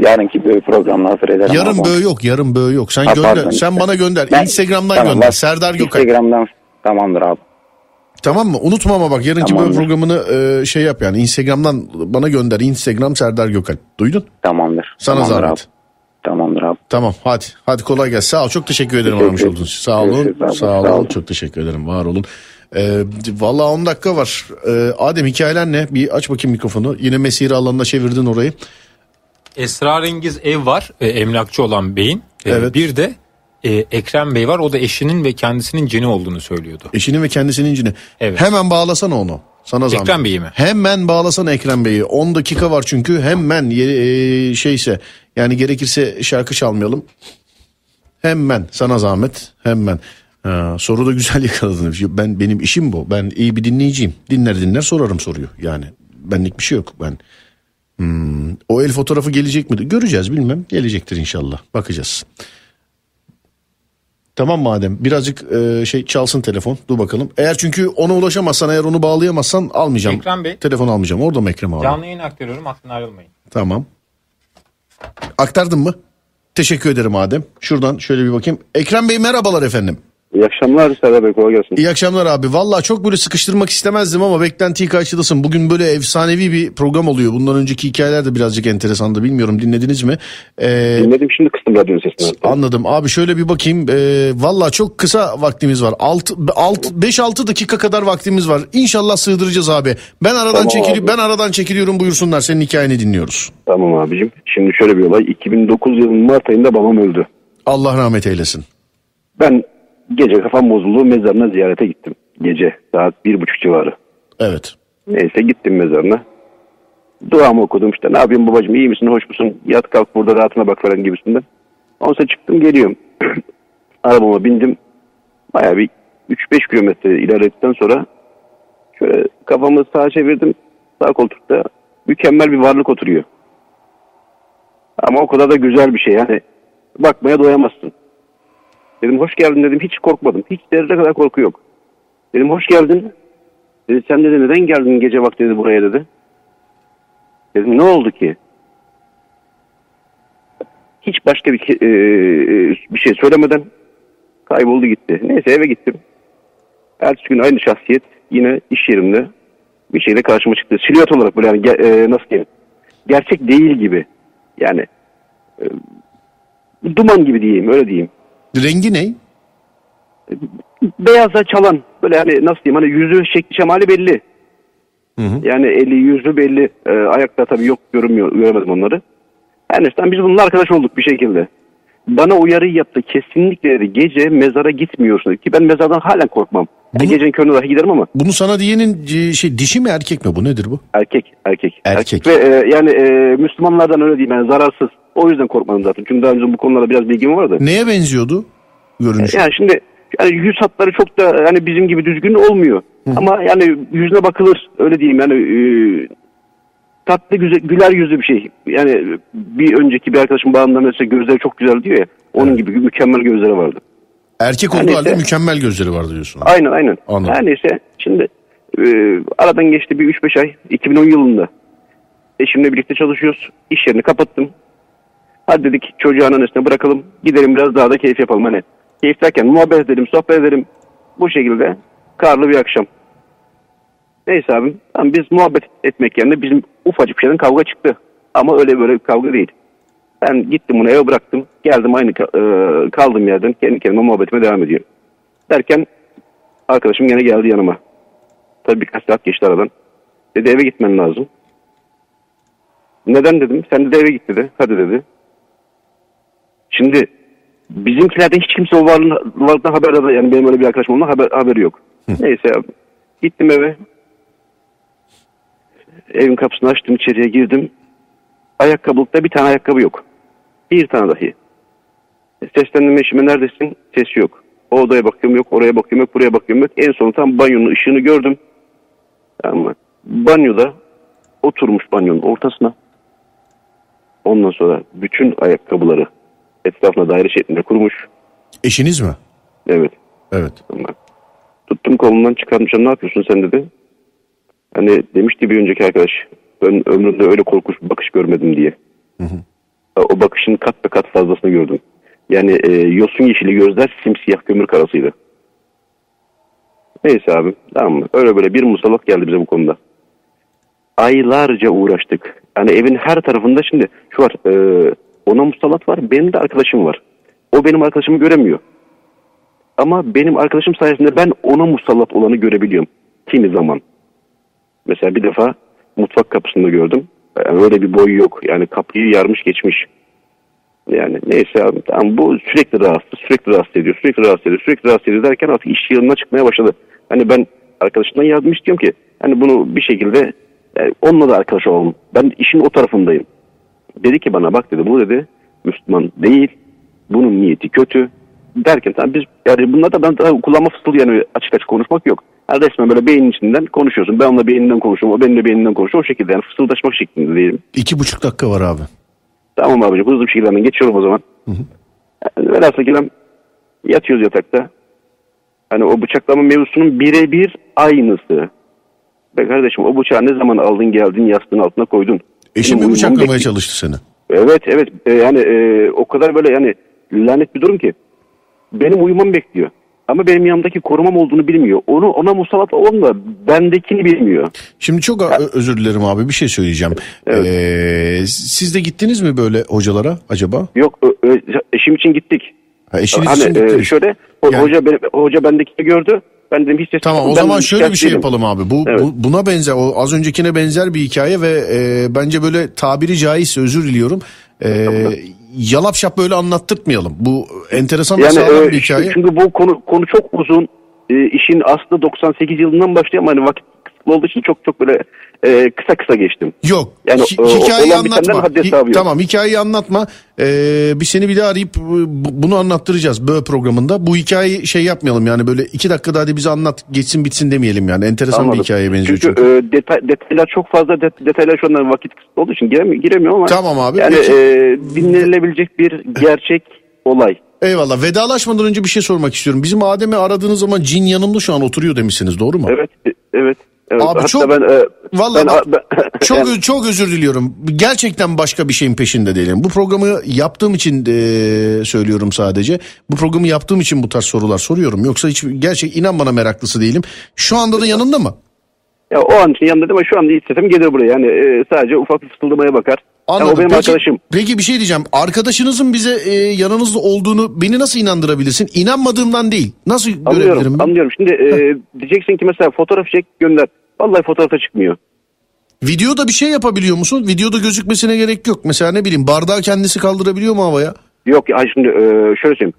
Yarınki böyle programını hazır ederim. Yarın böyle yok, yarın böyle yok. Sen Ha, gönder. pardon. Sen bana gönder. Ben- Instagram'dan Tamam, gönder. bak, Serdar Gökay. Instagram'dan tamamdır abi. Tamam mı? Unutma ama bak yarınki Tamamdır. programını e, şey yap yani Instagram'dan bana gönder. Instagram Serdar Gökal. Duydun? Tamamdır. Sana tamamdır zahmet. Abi. Tamamdır abi. Tamam hadi. Hadi kolay gelsin. Sağ ol. Çok teşekkür ederim Teşekkür aramış için. Sağ olun. Sağ sağ olun. olun. Çok teşekkür ederim. Var olun. Ee, vallahi 10 dakika var. Ee, Adem hikayeler ne? Bir aç bakayım mikrofonu. Yine mesire alanına çevirdin orayı. Esrarengiz ev var e, emlakçı olan beyin. E, Evet. Bir de e, Ekrem Bey var o da eşinin ve kendisinin cini olduğunu söylüyordu. Eşinin ve kendisinin cini. Evet. Hemen bağlasana onu. Sana zahmet. Ekrem Bey'i mi? Hemen bağlasana Ekrem Bey'i. 10 dakika var çünkü hemen e, şeyse yani gerekirse şarkı çalmayalım. Hemen sana zahmet hemen. Ha, soru da güzel yakaladın. Ben benim işim bu. Ben iyi bir dinleyiciyim. Dinler dinler sorarım soruyu. Yani benlik bir şey yok. Ben Hmm, o el fotoğrafı gelecek mi? Göreceğiz bilmem. Gelecektir inşallah. Bakacağız. Tamam madem birazcık e, şey çalsın telefon. Dur bakalım. Eğer çünkü ona ulaşamazsan eğer onu bağlayamazsan almayacağım. Ekrem Bey. Telefon almayacağım. Orada mı Ekrem abi? Canlı yayın aktarıyorum aklına ayrılmayın. Tamam. Aktardın mı? Teşekkür ederim Adem. Şuradan şöyle bir bakayım. Ekrem Bey merhabalar efendim. İyi akşamlar Serdar Bey kolay gelsin. İyi akşamlar abi. Valla çok böyle sıkıştırmak istemezdim ama beklentiyi karşılasın. Bugün böyle efsanevi bir program oluyor. Bundan önceki hikayeler de birazcık enteresandı. Bilmiyorum dinlediniz mi? Ee, Dinledim şimdi kıstım radyonun sesini. Anladım. Abi şöyle bir bakayım. Ee, Valla çok kısa vaktimiz var. 5-6 dakika kadar vaktimiz var. İnşallah sığdıracağız abi. Ben aradan Tamam çekili ben aradan çekiliyorum buyursunlar. Senin hikayeni dinliyoruz. Tamam abicim. Şimdi şöyle bir olay. 2009 yılının Mart ayında babam öldü. Allah rahmet eylesin. Ben gece kafam bozuldu mezarına ziyarete gittim. Gece saat bir buçuk civarı. Evet. Neyse gittim mezarına. Duamı okudum işte ne yapayım babacığım iyi misin hoş musun yat kalk burada rahatına bak falan gibisinden. Sonra çıktım geliyorum. Arabama bindim. Baya bir 3-5 kilometre ilerledikten sonra şöyle kafamı sağa çevirdim. Sağ koltukta mükemmel bir varlık oturuyor. Ama o kadar da güzel bir şey yani. Bakmaya doyamazsın. Dedim hoş geldin dedim hiç korkmadım. Hiç zerre kadar korku yok. Dedim hoş geldin. Dedi sen dedi neden geldin gece vakti dedi buraya dedi. Dedim ne oldu ki? Hiç başka bir, e, bir şey söylemeden kayboldu gitti. Neyse eve gittim. Ertesi gün aynı şahsiyet yine iş yerimde bir şeyle karşıma çıktı. Silüet olarak böyle yani e, nasıl diyeyim? Gerçek değil gibi. Yani e, duman gibi diyeyim öyle diyeyim. Rengi ne? Beyaza çalan böyle hani nasıl diyeyim hani yüzü şekli şemali belli. Hı hı. Yani eli yüzü belli. E, ayakta tabii yok görünmüyor göremedim onları. Her neyse biz bununla arkadaş olduk bir şekilde. Bana uyarı yaptı kesinlikle dedi gece mezara gitmiyorsun ki ben mezardan halen korkmam. Yani Bunu- gecenin körüne dahi giderim ama Bunu sana diyenin e, şey dişi mi erkek mi bu nedir bu? erkek erkek. Erkek. Ve e, yani e, Müslümanlardan öyle diyeyim yani zararsız. O yüzden korkmadım zaten. Çünkü daha önce bu konularda biraz bilgim vardı. Neye benziyordu görünüşü? Yani şimdi yani yüz hatları çok da yani bizim gibi düzgün olmuyor. Ama yani yüzüne bakılır öyle diyeyim yani e, tatlı güzel, güler yüzlü bir şey. Yani bir önceki bir arkadaşım bağımda mesela gözleri çok güzel diyor ya. Onun gibi mükemmel gözleri vardı. Erkek olduğu halde neyse. mükemmel gözleri vardı diyorsun. Aynen aynen. Anladım. Her neyse şimdi e, aradan geçti bir 3-5 ay 2010 yılında. Eşimle birlikte çalışıyoruz. İş yerini kapattım. Hadi dedik çocuğu anneannesine bırakalım. Gidelim biraz daha da keyif yapalım. Hani keyif derken muhabbet edelim, sohbet edelim. Bu şekilde karlı bir akşam. Neyse abim. Tamam, biz muhabbet etmek yerine bizim ufacık bir şeyden kavga çıktı. Ama öyle böyle bir kavga değil. Ben gittim bunu eve bıraktım. Geldim aynı e, kaldığım yerden kendi kendime muhabbetime devam ediyor. Derken arkadaşım gene geldi yanıma. Tabii birkaç saat geçti aradan. Dedi eve gitmen lazım. Neden dedim. Sen de eve git dedi. Hadi dedi. Şimdi bizimkilerden hiç kimse o varlıktan haberdar yani benim öyle bir arkadaşım olduğundan haber, haberi yok. Neyse abi. Gittim eve. Evin kapısını açtım içeriye girdim. Ayakkabılıkta bir tane ayakkabı yok. Bir tane dahi. Seslendim eşime neredesin? Ses yok. O odaya bakıyorum yok, oraya bakıyorum yok, buraya bakıyorum yok. En son tam banyonun ışığını gördüm. Ama banyoda oturmuş banyonun ortasına. Ondan sonra bütün ayakkabıları etrafına daire şeklinde kurmuş. Eşiniz mi? Evet. Evet. Ama tuttum kolundan çıkarmışım ne yapıyorsun sen dedi. Hani demişti bir önceki arkadaş ben ömrümde öyle korkunç bir bakış görmedim diye. O bakışın kat be kat fazlasını gördüm. Yani e, yosun yeşili gözler simsiyah kömür karasıydı. Neyse abi tamam mı? Öyle böyle bir musallat geldi bize bu konuda. Aylarca uğraştık. Yani evin her tarafında şimdi şu var e, ona musallat var benim de arkadaşım var. O benim arkadaşımı göremiyor. Ama benim arkadaşım sayesinde ben ona musallat olanı görebiliyorum. Kimi zaman. Mesela bir defa mutfak kapısında gördüm. Yani öyle bir boy yok. Yani kapıyı yarmış geçmiş. Yani neyse abi tamam bu sürekli rahatsız, sürekli rahatsız ediyor, sürekli rahatsız ediyor, sürekli rahatsız ediyor derken artık iş yılına çıkmaya başladı. Hani ben arkadaşımdan yardım istiyorum ki hani bunu bir şekilde yani onunla da arkadaş olalım. Ben işin o tarafındayım. Dedi ki bana bak dedi bu dedi Müslüman değil. Bunun niyeti kötü. Derken tamam biz yani bunlar da ben daha kullanma fısıldı yani açık açık konuşmak yok. Yani resmen böyle beynin içinden konuşuyorsun. Ben onunla beyninden konuşuyorum. O benimle beyninden konuşuyor. O şekilde yani fısıldaşmak şeklinde diyelim. İki buçuk dakika var abi. Tamam abicim hızlı bir şekilde geçiyorum o zaman. Yani velhasıl kelam yatıyoruz yatakta. Hani o bıçaklama mevzusunun birebir aynısı. Be kardeşim o bıçağı ne zaman aldın geldin yastığın altına koydun. Benim mi bıçaklamaya çalıştı seni? Evet evet E, yani e, o kadar böyle yani lanet bir durum ki. Benim uyumamı bekliyor. Ama benim yanımdaki korumam olduğunu bilmiyor. Onu ona musallat olan da bendekini bilmiyor. Şimdi çok ö- özür dilerim abi bir şey söyleyeceğim. Evet. Ee, siz de gittiniz mi böyle hocalara acaba? Yok ö- eşim için gittik. Ha, eşiniz hani için e, gittiniz. şöyle Yani- hoca hoca bendekini gördü. Ben dedim hiç Tamam o zaman şöyle bir şey yapalım abi. Bu, Evet. bu buna benzer o az öncekine benzer bir hikaye ve e, bence böyle tabiri caizse özür diliyorum. E, yalap şap böyle anlattırtmayalım. Bu enteresan Yani e, bir hikaye. çünkü bu konu konu çok uzun. E, işin aslı 98 yılından başlıyor ama hani vakit kısıtlı olduğu için çok çok böyle e, kısa kısa geçtim. Yok. Yani hi- o- hikayeyi anlatma. Hi- tamam hikayeyi anlatma. Ee, biz seni bir daha arayıp bu- bunu anlattıracağız böyle programında. Bu hikayeyi şey yapmayalım yani böyle iki dakikada hadi bize anlat geçsin bitsin demeyelim yani. Enteresan Anladım. bir hikayeye benziyor çünkü. çünkü. e, detay, detaylar çok fazla det- detaylar şu anda vakit kısıtlı olduğu için giremiyor, giremiyor ama. Tamam abi, Yani peki. e, dinlenilebilecek bir gerçek olay. Eyvallah vedalaşmadan önce bir şey sormak istiyorum. Bizim Adem'i aradığınız zaman cin yanımda şu an oturuyor demişsiniz doğru mu? Evet e, evet. Evet, Abi çok- ben, e, Vallahi ben- bak, ben- Çok yani- çok özür diliyorum. Gerçekten başka bir şeyin peşinde değilim. Bu programı yaptığım için e, söylüyorum sadece. Bu programı yaptığım için bu tarz sorular soruyorum. Yoksa hiç gerçek inan bana meraklısı değilim. Şu anda da yanında mı? Ya o an için yanında ama şu anda istedim gelir buraya. Yani e, sadece ufak bir fısıldamaya bakar. Anladım. o benim peki, arkadaşım. Peki bir şey diyeceğim. Arkadaşınızın bize e, yanınızda olduğunu beni nasıl inandırabilirsin? İnanmadığımdan değil. Nasıl görebilirim Anlıyorum, ben? anlıyorum. Şimdi e, diyeceksin ki mesela fotoğraf çek gönder. Vallahi fotoğrafa çıkmıyor. Videoda bir şey yapabiliyor musun? Videoda gözükmesine gerek yok. Mesela ne bileyim bardağı kendisi kaldırabiliyor mu havaya? Yok ya şimdi e, şöyle söyleyeyim.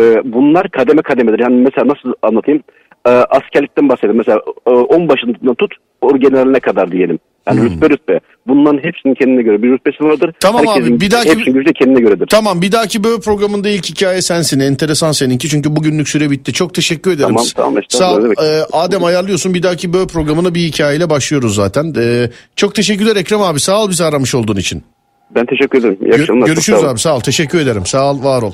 E, bunlar kademe kademedir. Yani mesela nasıl anlatayım? E, askerlikten bahsedelim. Mesela e, on başından tut o generaline kadar diyelim. Yani rütbe rütbe. Bunların hepsinin kendine göre bir rütbesi vardır. Hmm. Tamam abi, Herkesin, bir dahaki- Hepsinin gücü de kendine göredir. Tamam bir dahaki böyle programında ilk hikaye sensin. Enteresan seninki çünkü bugünlük süre bitti. Çok teşekkür ederim. Tamam, tamam, Sağ ol. Ee, Adem ayarlıyorsun. Bir dahaki böyle programına bir hikayeyle başlıyoruz zaten. Ee, çok teşekkürler Ekrem abi. Sağ ol bizi aramış olduğun için. Ben teşekkür ederim. İyi akşamlar. Görüşürüz sağ abi. Sağ ol. Teşekkür ederim. Sağ ol. Var ol.